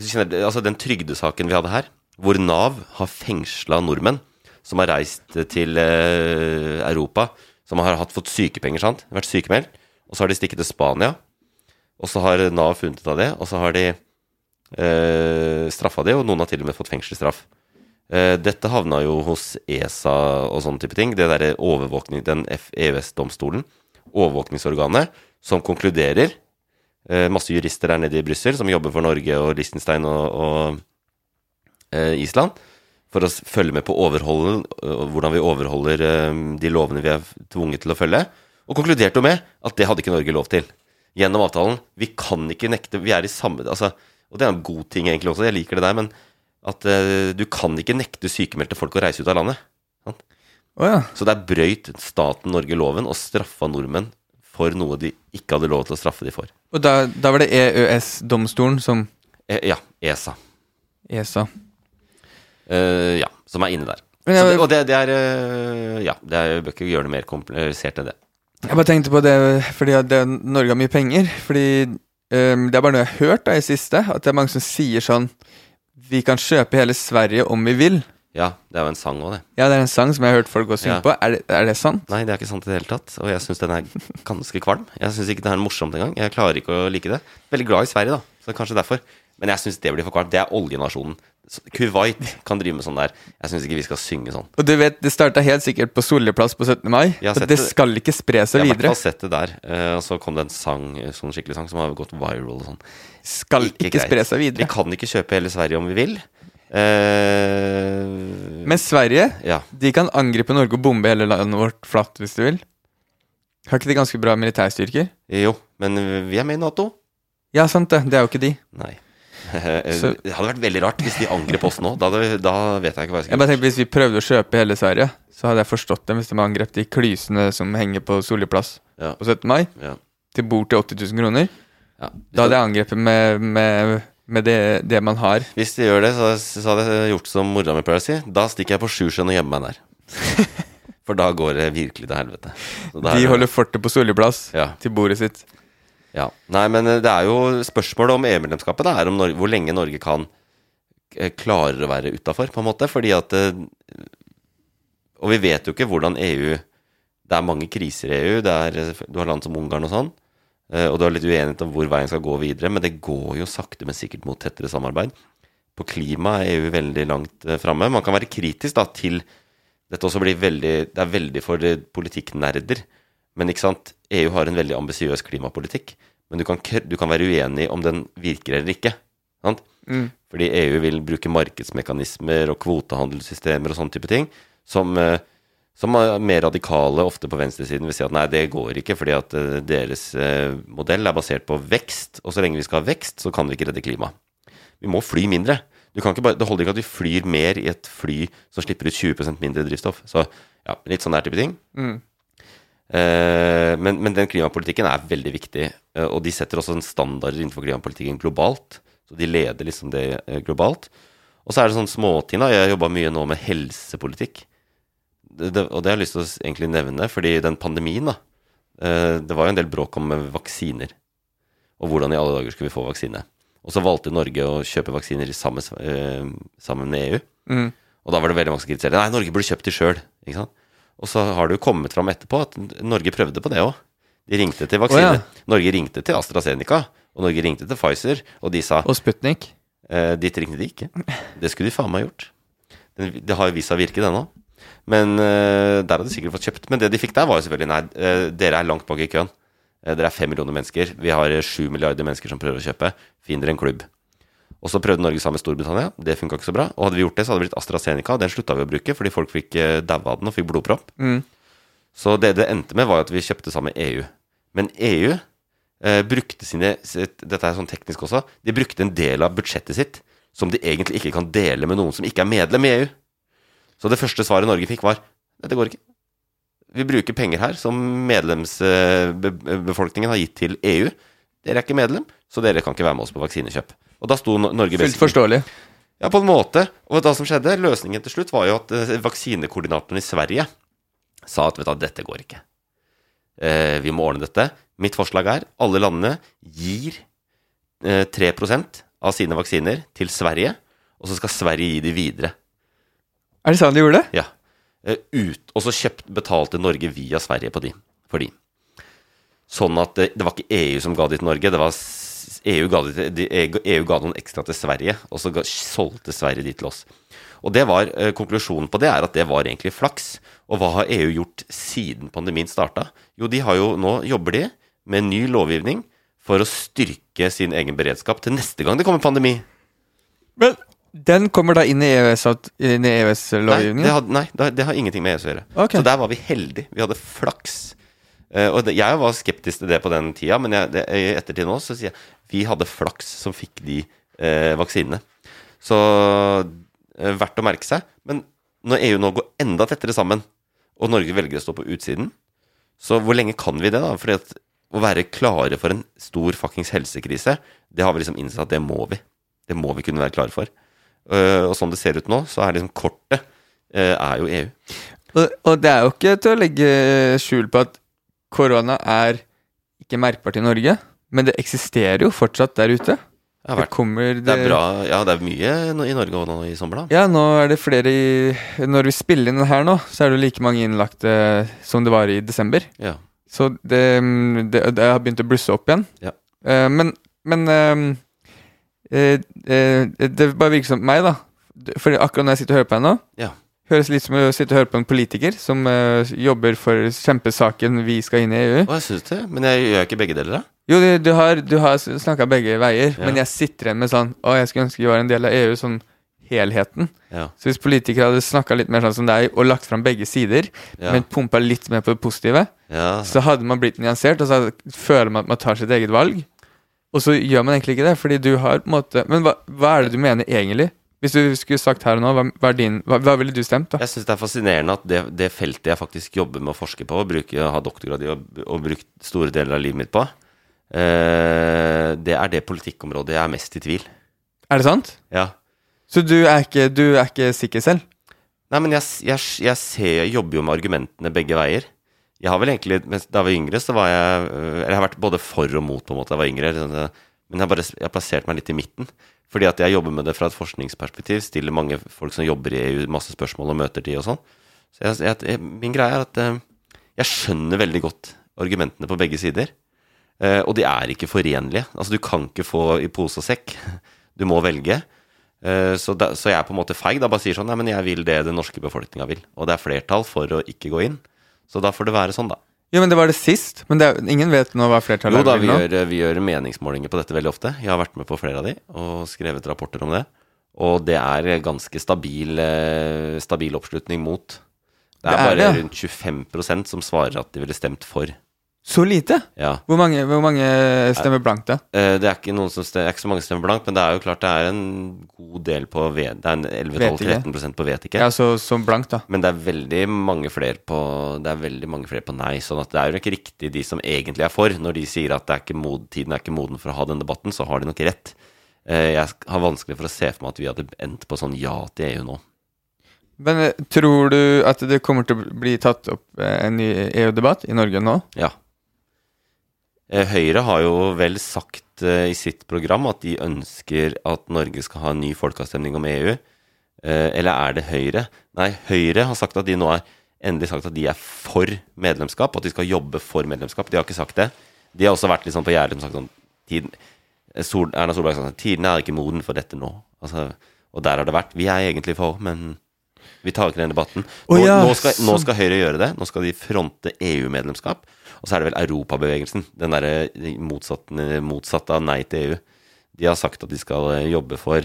Speaker 1: kjenner, Altså den trygdesaken vi hadde her, hvor Nav har fengsla nordmenn som har reist til eh, Europa, som har hatt, fått sykepenger, sant? Vært sykemeldt. Og så har de stikket til Spania. Og så har Nav funnet ut av det, og så har de eh, straffa de, og noen har til og med fått fengselsstraff. Eh, dette havna jo hos ESA og sånne type ting. Det derre overvåkning, den EØS-domstolen, overvåkningsorganet, som konkluderer eh, Masse jurister der nede i Brussel som jobber for Norge og Liechtenstein og, og eh, Island. For å følge med på hvordan vi overholder de lovene vi er tvunget til å følge. Og konkluderte jo med at det hadde ikke Norge lov til. Gjennom avtalen. Vi kan ikke nekte Vi er i samme altså, Og det er en god ting egentlig også, jeg liker det der, men at uh, du kan ikke nekte sykemeldte folk å reise ut av landet. Sant?
Speaker 2: Oh, ja.
Speaker 1: Så der brøyt staten Norge loven og straffa nordmenn for noe de ikke hadde lov til å straffe de for.
Speaker 2: Og da, da var det EØS-domstolen som
Speaker 1: e ja, ESA.
Speaker 2: ESA.
Speaker 1: Uh, ja, som er inne der.
Speaker 2: Jeg-
Speaker 1: det, og det, det er uh, Ja, det er, bør ikke gjøre det mer komplisert enn det.
Speaker 2: Jeg bare tenkte på det fordi det, Norge har mye penger. Fordi ehm, det er bare noe jeg har hørt da i siste, at det er mange som sier sånn Vi kan kjøpe hele Sverige om vi vil.
Speaker 1: Ja, det er jo en sang òg, det.
Speaker 2: Ja, det er en sang som jeg har hørt folk gå og synge
Speaker 1: Ja.
Speaker 2: på. Er det, er det sant?
Speaker 1: Nei, det er ikke sant i det hele tatt. Og jeg syns den er ganske kvalm. Jeg syns ikke den er morsomt engang. Jeg klarer ikke å like det. Veldig glad i Sverige, da, så kanskje derfor. Men jeg syns det blir for kvalmt. Det er oljenasjonen. Kuwait kan drive med sånn der. Jeg syns ikke vi skal synge sånn.
Speaker 2: Og du vet, det starta helt sikkert på Solliplass på 17. mai. Det
Speaker 1: det.
Speaker 2: skal ikke spre seg
Speaker 1: Jeg har
Speaker 2: Jeg
Speaker 1: har sett det der. Eh, og så kom det en sang, eh, sånn skikkelig sang, som har gått viral og sånn.
Speaker 2: Skal ikke,
Speaker 1: ikke
Speaker 2: spre seg videre.
Speaker 1: Vi kan ikke kjøpe hele Sverige om vi vil. Uh,
Speaker 2: Men Sverige,
Speaker 1: ja.
Speaker 2: de kan angripe Norge og bombe hele landet vårt flatt hvis de vil. Har ikke de ganske bra militærstyrker?
Speaker 1: Jo, men vi er med i Nato.
Speaker 2: Ja, sant det. Det er jo ikke de.
Speaker 1: Nei.
Speaker 2: Så-
Speaker 1: det hadde vært veldig rart hvis de angrep oss nå. Da, da vet jeg ikke hva jeg skal
Speaker 2: gjøre. Hvis vi prøvde å kjøpe hele Sverige, så hadde jeg forstått dem hvis de angrep de klysene som henger på Solli plass
Speaker 1: Ja.
Speaker 2: på 17. mai,
Speaker 1: Ja.
Speaker 2: til bord til 80 000 kroner.
Speaker 1: Ja.
Speaker 2: Da hadde jeg angrepet med, med, med det, det man har.
Speaker 1: Hvis de gjør det, så, så hadde jeg gjort som mora mi pleier å si. Da stikker jeg på Sjusjøen og gjemmer meg der. For da går det virkelig til helvete.
Speaker 2: De holder fortet på Solli plass til bordet sitt.
Speaker 1: Ja. Nei, men eh, det er jo spørsmålet om EU-medlemskapet. Er om Norge, hvor lenge Norge kan eh, klarer å være utafor, på en måte. Fordi at eh, Og vi vet jo ikke hvordan EU Det er mange kriser i EU. Er, du har land som Ungarn og sånn. Og du har litt uenighet om hvor veien skal gå videre. Men det går jo sakte, men sikkert mot tettere samarbeid. På klima er EU veldig langt framme. Man kan være kritisk da til Dette også blir veldig Det er veldig for politikknerder. Men ikke sant, EU har en veldig ambisiøs klimapolitikk. Men du kan, du kan være uenig om den virker eller ikke. Sant?
Speaker 2: Mm.
Speaker 1: Fordi EU vil bruke markedsmekanismer og kvotehandelssystemer og sånne type ting, som, eh, som er mer radikale ofte på venstresiden vil si at nei, det går ikke, fordi at eh, deres eh, modell er basert på vekst, og så lenge vi skal ha vekst, så kan vi ikke redde klimaet. Vi må fly mindre. Du kan ikke bare, det holder ikke at vi flyr mer i et fly som slipper ut 20 mindre drivstoff. Så ja, litt sånn der type ting.
Speaker 2: Mm.
Speaker 1: Eh, men, men den klimapolitikken er veldig viktig, eh, og de setter også en standard innenfor klimapolitikken globalt. Så de leder liksom det eh, globalt. Og så er det sånn småting, da. Jeg har jobba mye nå med helsepolitikk. Det, det, og det har jeg lyst til å egentlig nevne, fordi den pandemien, da. Det var jo en del bråk om vaksiner. Og hvordan i alle dager skulle vi få vaksine? Og så valgte Norge å kjøpe vaksiner sammen, sammen med EU.
Speaker 2: Mm.
Speaker 1: Og da var det veldig mange som kritiserte Nei, Norge burde kjøpt de sjøl. Og så har det jo kommet fram etterpå at Norge prøvde på det òg. De ringte til vaksine.
Speaker 2: Oh, ja.
Speaker 1: Norge ringte til AstraZeneca, og Norge ringte til Pfizer, og de sa
Speaker 2: Og Sputnik.
Speaker 1: Eh, dit ringte de ikke. Det skulle de faen meg gjort. Den, det har jo vist seg å virke, det nå. Men eh, der hadde de sikkert fått kjøpt. Men det de fikk der, var jo selvfølgelig Nei, eh, dere er langt bak i køen. Eh, dere er fem millioner mennesker. Vi har sju milliarder mennesker som prøver å kjøpe. Finn dere en klubb. Og så prøvde Norge sammen med Storbritannia. Det funka ikke så bra. Og hadde vi gjort det, så hadde det blitt AstraZeneca. Den slutta vi å bruke fordi folk fikk eh, daua av den og fikk blodpropp.
Speaker 2: Mm.
Speaker 1: Så det det endte med, var at vi kjøpte sammen EU. Men EU eh, brukte sine Dette er sånn teknisk også. De brukte en del av budsjettet sitt som de egentlig ikke kan dele med noen som ikke er medlem i EU. Så det første svaret Norge fikk, var dette går ikke. Vi bruker penger her som medlemsbefolkningen har gitt til EU. Dere er ikke medlem, så dere kan ikke være med oss på vaksinekjøp. Og da sto Norge Norge
Speaker 2: Fullt forståelig.
Speaker 1: ja, på en måte. Og da som skjedde, løsningen til slutt var jo at eh, vaksinekoordinatoren i Sverige sa at vet du, dette går ikke. Eh, vi må ordne dette. Mitt forslag er alle landene gir eh, 3% av sine vaksiner til Sverige, og så skal Sverige gi de videre.
Speaker 2: Er det sånn de gjorde det?
Speaker 1: Ja. Eh, ut, og så kjøpt, betalte Norge via Sverige på de, for de. Sånn at det, det var ikke EU som ga de til Norge, det var EU ga, det, EU ga noen ekstra til Sverige, og så solgte Sverige de til oss. Og det var, eh, Konklusjonen på det er at det var egentlig flaks. Og hva har EU gjort siden pandemien starta? Jo, de har jo, nå jobber de med ny lovgivning for å styrke sin egen beredskap til neste gang det kommer pandemi.
Speaker 2: Men den kommer da inn i E
Speaker 1: Nei,
Speaker 2: EØS-lovgivningen?
Speaker 1: EØS nei, det har- det har ingenting med EØS å gjøre.
Speaker 2: Okay.
Speaker 1: Så der var vi heldige. Vi hadde flaks. Eh, og jeg var skeptisk til det på den tida, men jeg, det, i ettertid nå så sier jeg vi hadde flaks som fikk de eh, vaksinene. Så eh, verdt å merke seg. Men når EU nå går enda tettere sammen, og Norge velger å stå på utsiden, så hvor lenge kan vi det, da? Fordi at å være klare for en stor fuckings helsekrise, det har vi liksom innsett at det må vi. Det må vi kunne være klare for. Uh, og sånn det ser ut nå, så er liksom kortet uh, er jo EU.
Speaker 2: Og, og det er jo ikke til å legge skjul på at korona er ikke merkbart i Norge, men det eksisterer jo fortsatt der ute.
Speaker 1: Det, har
Speaker 2: Det kommer
Speaker 1: det er bra Ja, det er mye i Norge nå i sommer, da.
Speaker 2: Ja, nå er det flere i Når vi spiller inn her nå, så er det like mange innlagte som det var i desember.
Speaker 1: Ja.
Speaker 2: Så det, det, det har begynt å blusse opp igjen.
Speaker 1: Ja.
Speaker 2: Eh, men men ehm, eh, eh, det bare virker som meg, da. For akkurat når jeg sitter og hører på deg nå,
Speaker 1: Ja.
Speaker 2: Høres litt som å sitte og høre på en politiker som uh, jobber for kjempesaken vi skal inn i EU.
Speaker 1: Hva synes du? men jeg gjør ikke begge deler, da.
Speaker 2: Jo, du, du har, du har snakka begge veier,
Speaker 1: Ja.
Speaker 2: men jeg sitter igjen med sånn Å, jeg skulle ønske vi var en del av EU, sånn helheten.
Speaker 1: Ja.
Speaker 2: Så hvis politikere hadde snakka litt mer sånn som deg, og lagt fram begge sider,
Speaker 1: Ja.
Speaker 2: men pumpa litt mer på det positive,
Speaker 1: Ja.
Speaker 2: så hadde man blitt nyansert, og så føler man at man tar sitt eget valg. Og så gjør man egentlig ikke det, fordi du har på en måte Men hva, hva er det du mener egentlig? Hvis du skulle sagt her og nå, hva, hva, din, hva, hva ville du stemt, da?
Speaker 1: Jeg syns det er fascinerende at det, det feltet jeg faktisk jobber med å forske på, og bruker, har doktorgrad i og, og brukt store deler av livet mitt på, eh, det er det politikkområdet jeg er mest i tvil.
Speaker 2: Er det sant?
Speaker 1: Ja.
Speaker 2: Så du er ikke, du er ikke sikker selv?
Speaker 1: Nei, men jeg, jeg, jeg ser Jeg jobber jo med argumentene begge veier. Jeg har vel egentlig Da jeg var yngre, så var jeg øh, Eller jeg har vært både for og mot, på en måte, da jeg var yngre. Men jeg bare jeg har plassert meg litt i midten. Fordi at jeg jobber med det fra et forskningsperspektiv. Stiller mange folk som jobber i EU, masse spørsmål og møter de og sånn. Så jeg, jeg, min greie er at øh, jeg skjønner veldig godt argumentene på begge sider. Eh, og de er ikke forenlige. Altså, du kan ikke få i pose og sekk. Du må velge. Eh, Så, da, så jeg er på en måte feig. Da bare sier sånn Nei, men jeg vil det den norske befolkninga vil. Og det er flertall for å ikke gå inn. Så da får det være sånn, da.
Speaker 2: Jo, men det var det sist. Men det er, ingen vet nå hva flertallet er?
Speaker 1: Jo da, vi gjør, vi gjør meningsmålinger på dette veldig ofte. Jeg har vært med på flere av de og skrevet rapporter om det. Og det er ganske stabil, eh, stabil oppslutning mot. Det er,
Speaker 2: Det er
Speaker 1: bare
Speaker 2: det,
Speaker 1: rundt 25% som svarer at de ville stemt for.
Speaker 2: Så lite?
Speaker 1: Ja.
Speaker 2: Hvor mange, hvor mange stemmer blankt, da?
Speaker 1: Eh, Det er ikke, noen som stemmer, er ikke så mange stemmer blankt, men det er jo klart det er en god del på Det er en
Speaker 2: Vet ikke.
Speaker 1: 11-12-13% på vet ikke.
Speaker 2: Ja, så, så blankt, da.
Speaker 1: Men det er veldig mange flere på er flere på nei. Sånn at det er jo ikke riktig de som egentlig er for. Når de sier at det er mod, tiden er ikke moden for å ha den debatten, så har de nok rett. Eh, Jeg har vanskelig for å se for meg at vi hadde endt på sånn ja til EU nå.
Speaker 2: Men eh, tror du at det kommer til å bli tatt opp en ny EU-debatt i Norge nå?
Speaker 1: Ja. Eh, Høyre har jo vel sagt eh, i sitt program at de ønsker at Norge skal ha en ny folkeavstemning om EU. Eh, eller er det Høyre? Nei, Høyre har sagt at de nå har endelig sagt at de er for medlemskap, og at de skal jobbe for medlemskap. De har ikke sagt det. De har også vært litt sånn på gjerdet og sagt sånn tiden, Sol, Erna Solberg sa sånn Tiden er ikke moden for dette nå. Altså, og der har det vært. Vi er egentlig for, men vi tar ikke den debatten. Nå,
Speaker 2: oh, ja,
Speaker 1: nå, skal, nå
Speaker 2: sånn.
Speaker 1: skal Høyre gjøre det. Nå skal de fronte EU-medlemskap. Og så er det vel Europabevegelsen, den derre motsatte, motsatte av nei til EU. De har sagt at de skal eh, jobbe for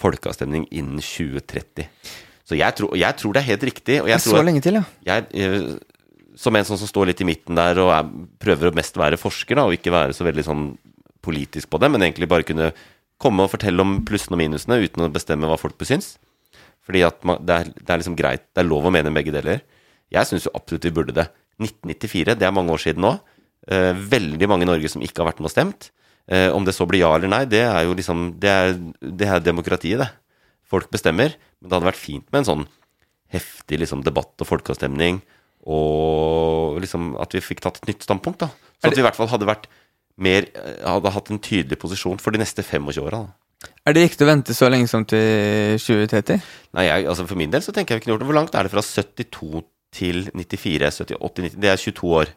Speaker 1: folkeavstemning innen 2030. Så jeg tror, jeg tror det er helt riktig. Og jeg tror
Speaker 2: Så
Speaker 1: at-
Speaker 2: lenge til, ja.
Speaker 1: jeg, eh, som en sånn som står litt i midten der og er, prøver å mest være forsker, da, og ikke være så veldig sånn politisk på det, men egentlig bare kunne komme og fortelle om plussene og minusene uten å bestemme hva folk besyns. Fordi at man, det, er, det er liksom greit, det er lov å mene begge deler. Jeg syns jo absolutt vi burde det. 1994, det er mange år siden nå. Eh, veldig mange i Norge som ikke har vært med og stemt. Eh, om det så blir ja eller nei, det er jo liksom Det er, det er demokratiet, det. Folk bestemmer. Men det hadde vært fint med en sånn heftig liksom, debatt og folkeavstemning. Og liksom at vi fikk tatt et nytt standpunkt. da Så at vi i hvert fall hadde vært mer eh, Hadde hatt en tydelig posisjon for de neste 25 åra.
Speaker 2: Er det riktig å vente så lenge som til 2030?
Speaker 1: Nei, jeg, altså For min del så tenker jeg vi kunne gjort det. Hvor langt er det fra 72 til 94? 70, 80, 90, det er 22 år.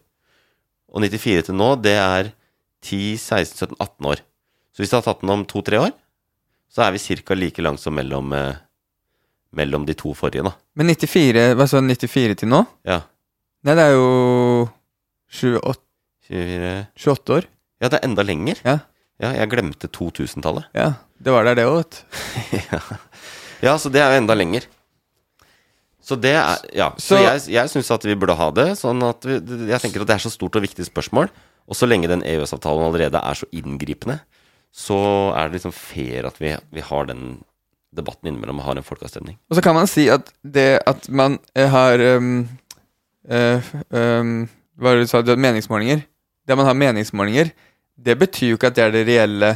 Speaker 1: Og 94 til nå, det er 10, 16, 17, 18 år. Så hvis det hadde tatt den om to-tre år, så er vi ca. like langt som mellom, eh, mellom de to forrige, da.
Speaker 2: Men 94, hva sa du, 94 til nå?
Speaker 1: Ja.
Speaker 2: Nei, det er jo 28,
Speaker 1: 24
Speaker 2: 28 år.
Speaker 1: Ja, det er enda lenger.
Speaker 2: Ja.
Speaker 1: Ja, jeg glemte 2000-tallet.
Speaker 2: Ja, det var der det òg, vet du.
Speaker 1: ja. ja, så det er jo enda lenger. Så det er Ja. Så,
Speaker 2: Så-
Speaker 1: jeg, jeg syns at vi burde ha det. Sånn at vi, jeg tenker at det er så stort og viktig spørsmål. Og så lenge den EØS-avtalen allerede er så inngripende, så er det liksom fair at vi, vi har den debatten innimellom og har en folkeavstemning.
Speaker 2: Og så kan man si at det at man eh, har um, uh, um, Hva var det du sa? Meningsmålinger. Det man har meningsmålinger, det betyr jo ikke at det er det reelle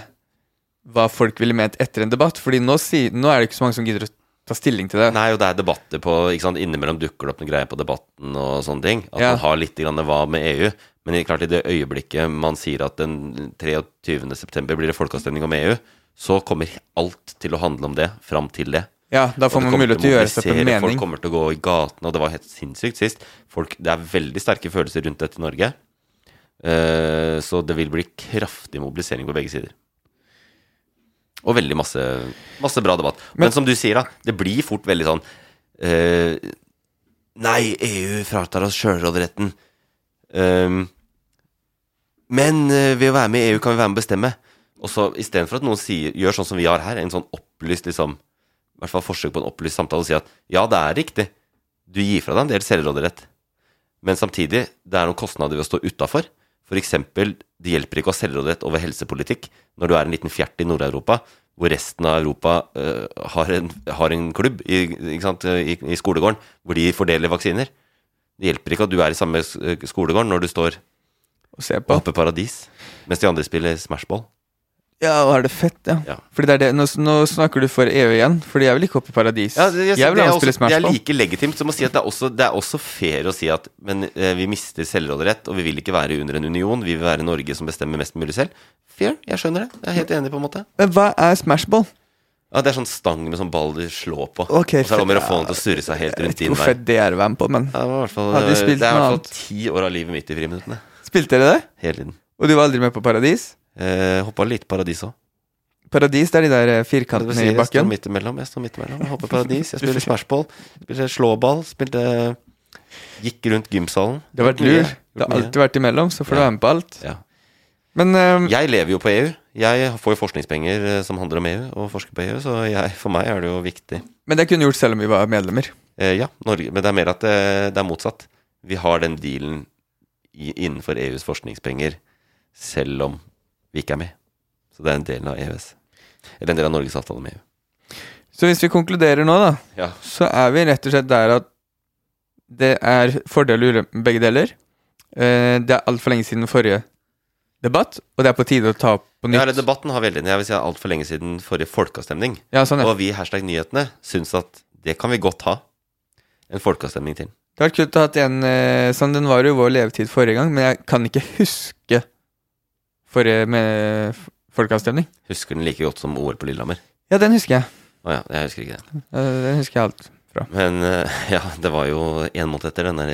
Speaker 2: hva folk ville ment etter en debatt. Fordi nå, si, nå er det ikke så mange som gidder å ta stilling til det.
Speaker 1: Nei, og det er debatter på ikke sant, Innimellom dukker det opp noen greier på debatten og sånne ting. At
Speaker 2: Ja.
Speaker 1: man har litt grann hva med EU. Men klart i det øyeblikket man sier at den 23. september blir det folkeavstemning om EU, så kommer alt til å handle om det fram til det.
Speaker 2: Ja, da får man mulighet til å gjøre seg på en mening.
Speaker 1: Folk kommer til å gå i gatene, og det var helt sinnssykt sist. Folk, det er veldig sterke følelser rundt dette i Norge. Uh, så det vil bli kraftig mobilisering på begge sider. Og veldig masse, masse bra debatt. Men,
Speaker 2: Men-
Speaker 1: som du sier, da, det blir fort veldig sånn uh, Nei, EU fratar oss sjølråderetten. Um, men eh, ved å være med i EU kan vi være med å bestemme. Og så istedenfor at noen sier, gjør sånn som vi har her, en sånn opplyst liksom, i hvert fall forsøk på en opplyst samtale, og si at ja, det er riktig, du gir fra deg en del selvråderett, men samtidig, det er noen kostnader ved å stå utafor. Eksempel, det hjelper ikke å ha selvrådighet over helsepolitikk når du er en liten fjert i Nord-Europa, hvor resten av Europa uh, har, en, har en klubb i, ikke sant, i, i skolegården hvor de fordeler vaksiner. Det hjelper ikke at du er i samme eh, når du står
Speaker 2: og, se
Speaker 1: og
Speaker 2: på.
Speaker 1: hopper paradis, mens de andre spiller smashball.
Speaker 2: Ja, og er det fett, ja.
Speaker 1: Ja.
Speaker 2: Fordi det er det, nå, nå snakker du for EU igjen, fordi jeg vil ikke opp i paradis.
Speaker 1: Ja, det, jeg,
Speaker 2: jeg vil
Speaker 1: det, er også, det er like legitimt som å si at det er også, det er også fair å si at Men eh, vi mister selvråderett, og vi vil ikke være under en union. Vi vil være Norge som bestemmer mest mulig selv. Fair, jeg skjønner det. Jeg er helt enig, på en måte.
Speaker 2: Men hva er Smashball?
Speaker 1: Ja, Det er sånn stang med sånn ball du slår på.
Speaker 2: Okay,
Speaker 1: og så er det om å få den til å surre seg helt rundt
Speaker 2: ikke
Speaker 1: vei.
Speaker 2: hvor fett det er å være med på, men
Speaker 1: Ja, det, var fall, det er i hvert fall ti år av livet mitt i friminuttene.
Speaker 2: spilte dere det?
Speaker 1: Hele tiden.
Speaker 2: Og du var aldri med på Paradis?
Speaker 1: Eh, Hoppa litt paradis òg.
Speaker 2: Paradis, det er de der firkantene si, i
Speaker 1: Jeg står midt imellom. Jeg står midt imellom. Jeg hopper paradis. Jeg spiller smashball. spilte slåball. Spilte Gikk rundt gymsalen.
Speaker 2: Det har vært lur. Det har alltid vært imellom, så får du være med på alt.
Speaker 1: Ja.
Speaker 2: Men um,
Speaker 1: Jeg lever jo på EU. Jeg får jo forskningspenger eh, som handler om EU, og forsker på EU, så jeg, for meg er det jo viktig.
Speaker 2: Men det kunne gjort selv om vi var medlemmer.
Speaker 1: Eh, ja, Norge, men det er mer at det, det er motsatt. Vi har den dealen i, innenfor EUs forskningspenger selv om vi ikke er med. Så det er en del av EØS. Eller en del av Norges avtale med EU.
Speaker 2: Så hvis vi konkluderer nå, da,
Speaker 1: Ja.
Speaker 2: så er vi rett og slett der at det er fordeler og begge deler. Eh, det er altfor lenge siden forrige debatt, og det er på tide å ta opp på
Speaker 1: Ja,
Speaker 2: nytt.
Speaker 1: eller debatten har veldig Jeg vil si altfor lenge siden forrige folkeavstemning.
Speaker 2: Ja, sånn, ja.
Speaker 1: Og vi i Hashtag Nyhetene syns at det kan vi godt ha. En folkeavstemning til.
Speaker 2: Det hadde vært kult å ha en eh, sånn. Den var jo vår levetid forrige gang, men jeg kan ikke huske forrige med folkeavstemning.
Speaker 1: Husker den like godt som OL på Lillehammer.
Speaker 2: Ja, den husker jeg.
Speaker 1: Å ja, jeg husker ikke det.
Speaker 2: Eh, Den husker jeg alt fra.
Speaker 1: Men eh, ja, det var jo en måned etter den der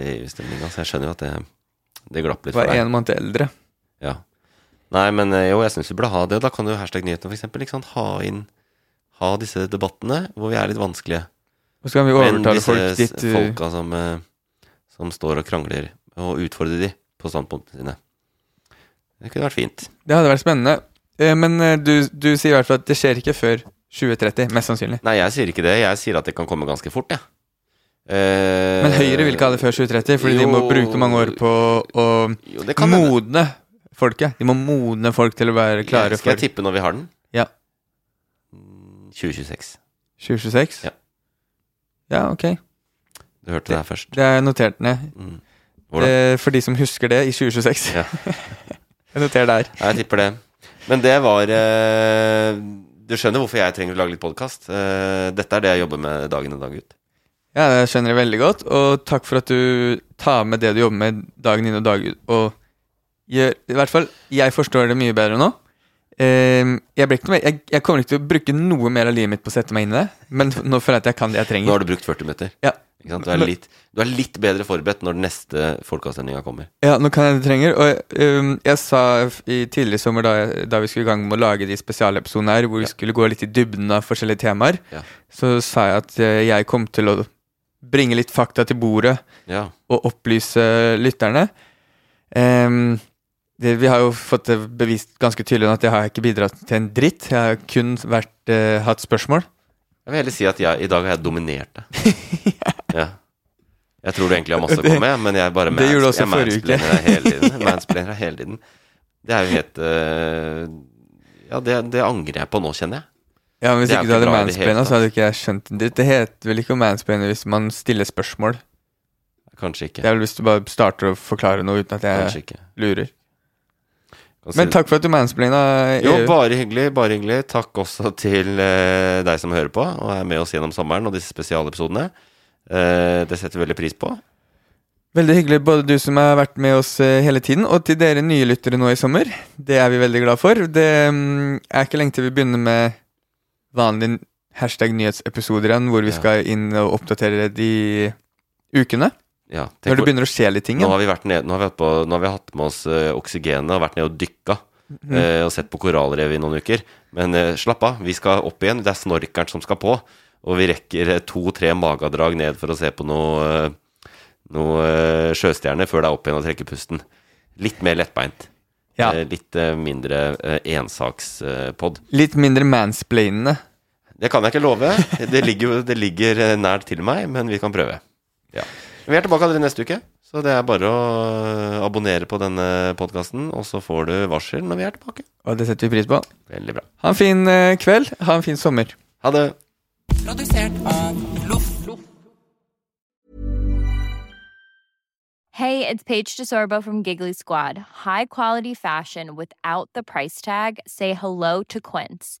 Speaker 1: EU-stemninga, så jeg skjønner jo at det, det glapp litt
Speaker 2: var
Speaker 1: for deg.
Speaker 2: en måned eldre.
Speaker 1: Ja. Nei, men eh, jo, jeg syns vi burde ha det. Da kan jo hashtag nyhetene for eksempel, ikke sant? ha inn Ha disse debattene hvor vi er litt vanskelige.
Speaker 2: Og så kan vi overtale folk dit
Speaker 1: Men
Speaker 2: disse
Speaker 1: folka som, eh, som står og krangler, og utfordrer de på standpunktene sine. Det kunne vært fint.
Speaker 2: Det hadde vært spennende. Eh, Men eh, du, du sier i hvert fall at det skjer ikke før 2030, mest sannsynlig.
Speaker 1: Nei, jeg sier ikke det. Jeg sier at det kan komme ganske fort, jeg. Eh,
Speaker 2: Men Høyre vil ikke ha det før 2030, fordi de må
Speaker 1: jo,
Speaker 2: bruke mange år på å
Speaker 1: Jo,
Speaker 2: modne folket. De må modne folk til å være klare
Speaker 1: Skal
Speaker 2: for
Speaker 1: jeg tippe når vi har den?
Speaker 2: Ja.
Speaker 1: Mm, 2026.
Speaker 2: 2026.
Speaker 1: Ja.
Speaker 2: Ja, ok.
Speaker 1: Du hørte det her først.
Speaker 2: Det er notert ned.
Speaker 1: Mm. Hvordan?
Speaker 2: Eh, For de som husker det, i 2026.
Speaker 1: Ja.
Speaker 2: jeg noterer der.
Speaker 1: Jeg tipper det. Men det var eh, Du skjønner hvorfor jeg trenger å lage litt podkast. dette er det jeg jobber med dagen og dag ut.
Speaker 2: Ja, det skjønner jeg veldig godt, og takk for at du tar med det du jobber med dagen inn og dag ut, og gjør I hvert fall, jeg forstår det mye bedre nå. Eh, jeg, mer, jeg, jeg kommer ikke til å bruke noe mer av livet mitt på å sette meg inn i det, men nå føler jeg at jeg kan det jeg trenger.
Speaker 1: Nå har du brukt 40 minutter.
Speaker 2: Ja.
Speaker 1: Du, er litt, du er litt bedre forberedt når den neste folkeavstemninga kommer.
Speaker 2: Ja, nå kan jeg det trenger. Og um, jeg sa i tidligere sommer, da, da vi skulle i gang med å lage de spesialepisodene her, hvor vi skulle gå litt i dybden av forskjellige temaer,
Speaker 1: Ja.
Speaker 2: så sa jeg at eh, jeg kom til å bringe litt fakta til bordet
Speaker 1: Ja.
Speaker 2: og opplyse lytterne. Um, det, vi har jo fått det bevist ganske tydelig at jeg har ikke bidratt til en dritt. Jeg har kun vært, uh, hatt spørsmål.
Speaker 1: Jeg vil heller si at jeg, i dag har jeg dominert det. ja. Jeg tror du egentlig har masse å komme med, men jeg bare
Speaker 2: Det gjorde du også forrige uke.
Speaker 1: hele tiden. Mansplainer hele tiden. Det er jo helt uh, Ja, det, det angrer jeg på nå, kjenner jeg.
Speaker 2: Ja, men Hvis ikke du hadde mansplaina, så hadde ikke jeg skjønt en dritt. Det heter vel ikke å mansplaine hvis man stiller spørsmål.
Speaker 1: Kanskje ikke.
Speaker 2: Det er vel hvis du bare starter å forklare noe uten at jeg lurer. Men takk for at du mansplaina
Speaker 1: Jo, bare hyggelig. bare hyggelig Takk også til eh, deg som hører på og er med oss gjennom sommeren og disse spesialepisodene. Eh, det setter vi veldig pris på.
Speaker 2: Veldig hyggelig, både du som har vært med oss eh, hele tiden, og til dere nye lyttere nå i sommer. Det er vi veldig glad for. Det mm, er ikke lenge til vi begynner med vanlige hashtag nyhetsepisoder igjen, hvor vi
Speaker 1: Ja.
Speaker 2: skal inn og oppdatere de ukene.
Speaker 1: Ja, tenk
Speaker 2: Når det begynner å skje litt ting
Speaker 1: Nå har vi, vært ned, nå har vi, hatt, på, nå har vi hatt med oss uh, oksygenet og vært nede og dykka.
Speaker 2: Mm.
Speaker 1: Uh, og sett på korallrev i noen uker. Men uh, slapp av, vi skal opp igjen. Det er snorkeren som skal på. Og vi rekker eh, to-tre magedrag ned for å se på noe, eh, noe eh, sjøstjerner før det er opp igjen og trekke pusten. Litt mer lettbeint.
Speaker 2: Ja.
Speaker 1: Eh, litt eh, mindre eh, ensakspod.
Speaker 2: Litt mindre mansplainende.
Speaker 1: Det kan jeg ikke love. Det ligger, det ligger eh, nært til meg, men vi kan prøve. Ja. Vi er tilbake allerede neste uke, så det er bare å eh, abonnere på denne podkasten, og så får du varsel når vi er tilbake.
Speaker 2: Og det setter vi pris på.
Speaker 1: Veldig bra.
Speaker 2: Ha en fin eh, kveld. Ha en fin sommer.
Speaker 1: Ha det.
Speaker 4: Produsert av Loff.
Speaker 5: Hey, it's Paige DeSorbo from Giggly Squad. High quality fashion without the price tag. Say hello to Quince.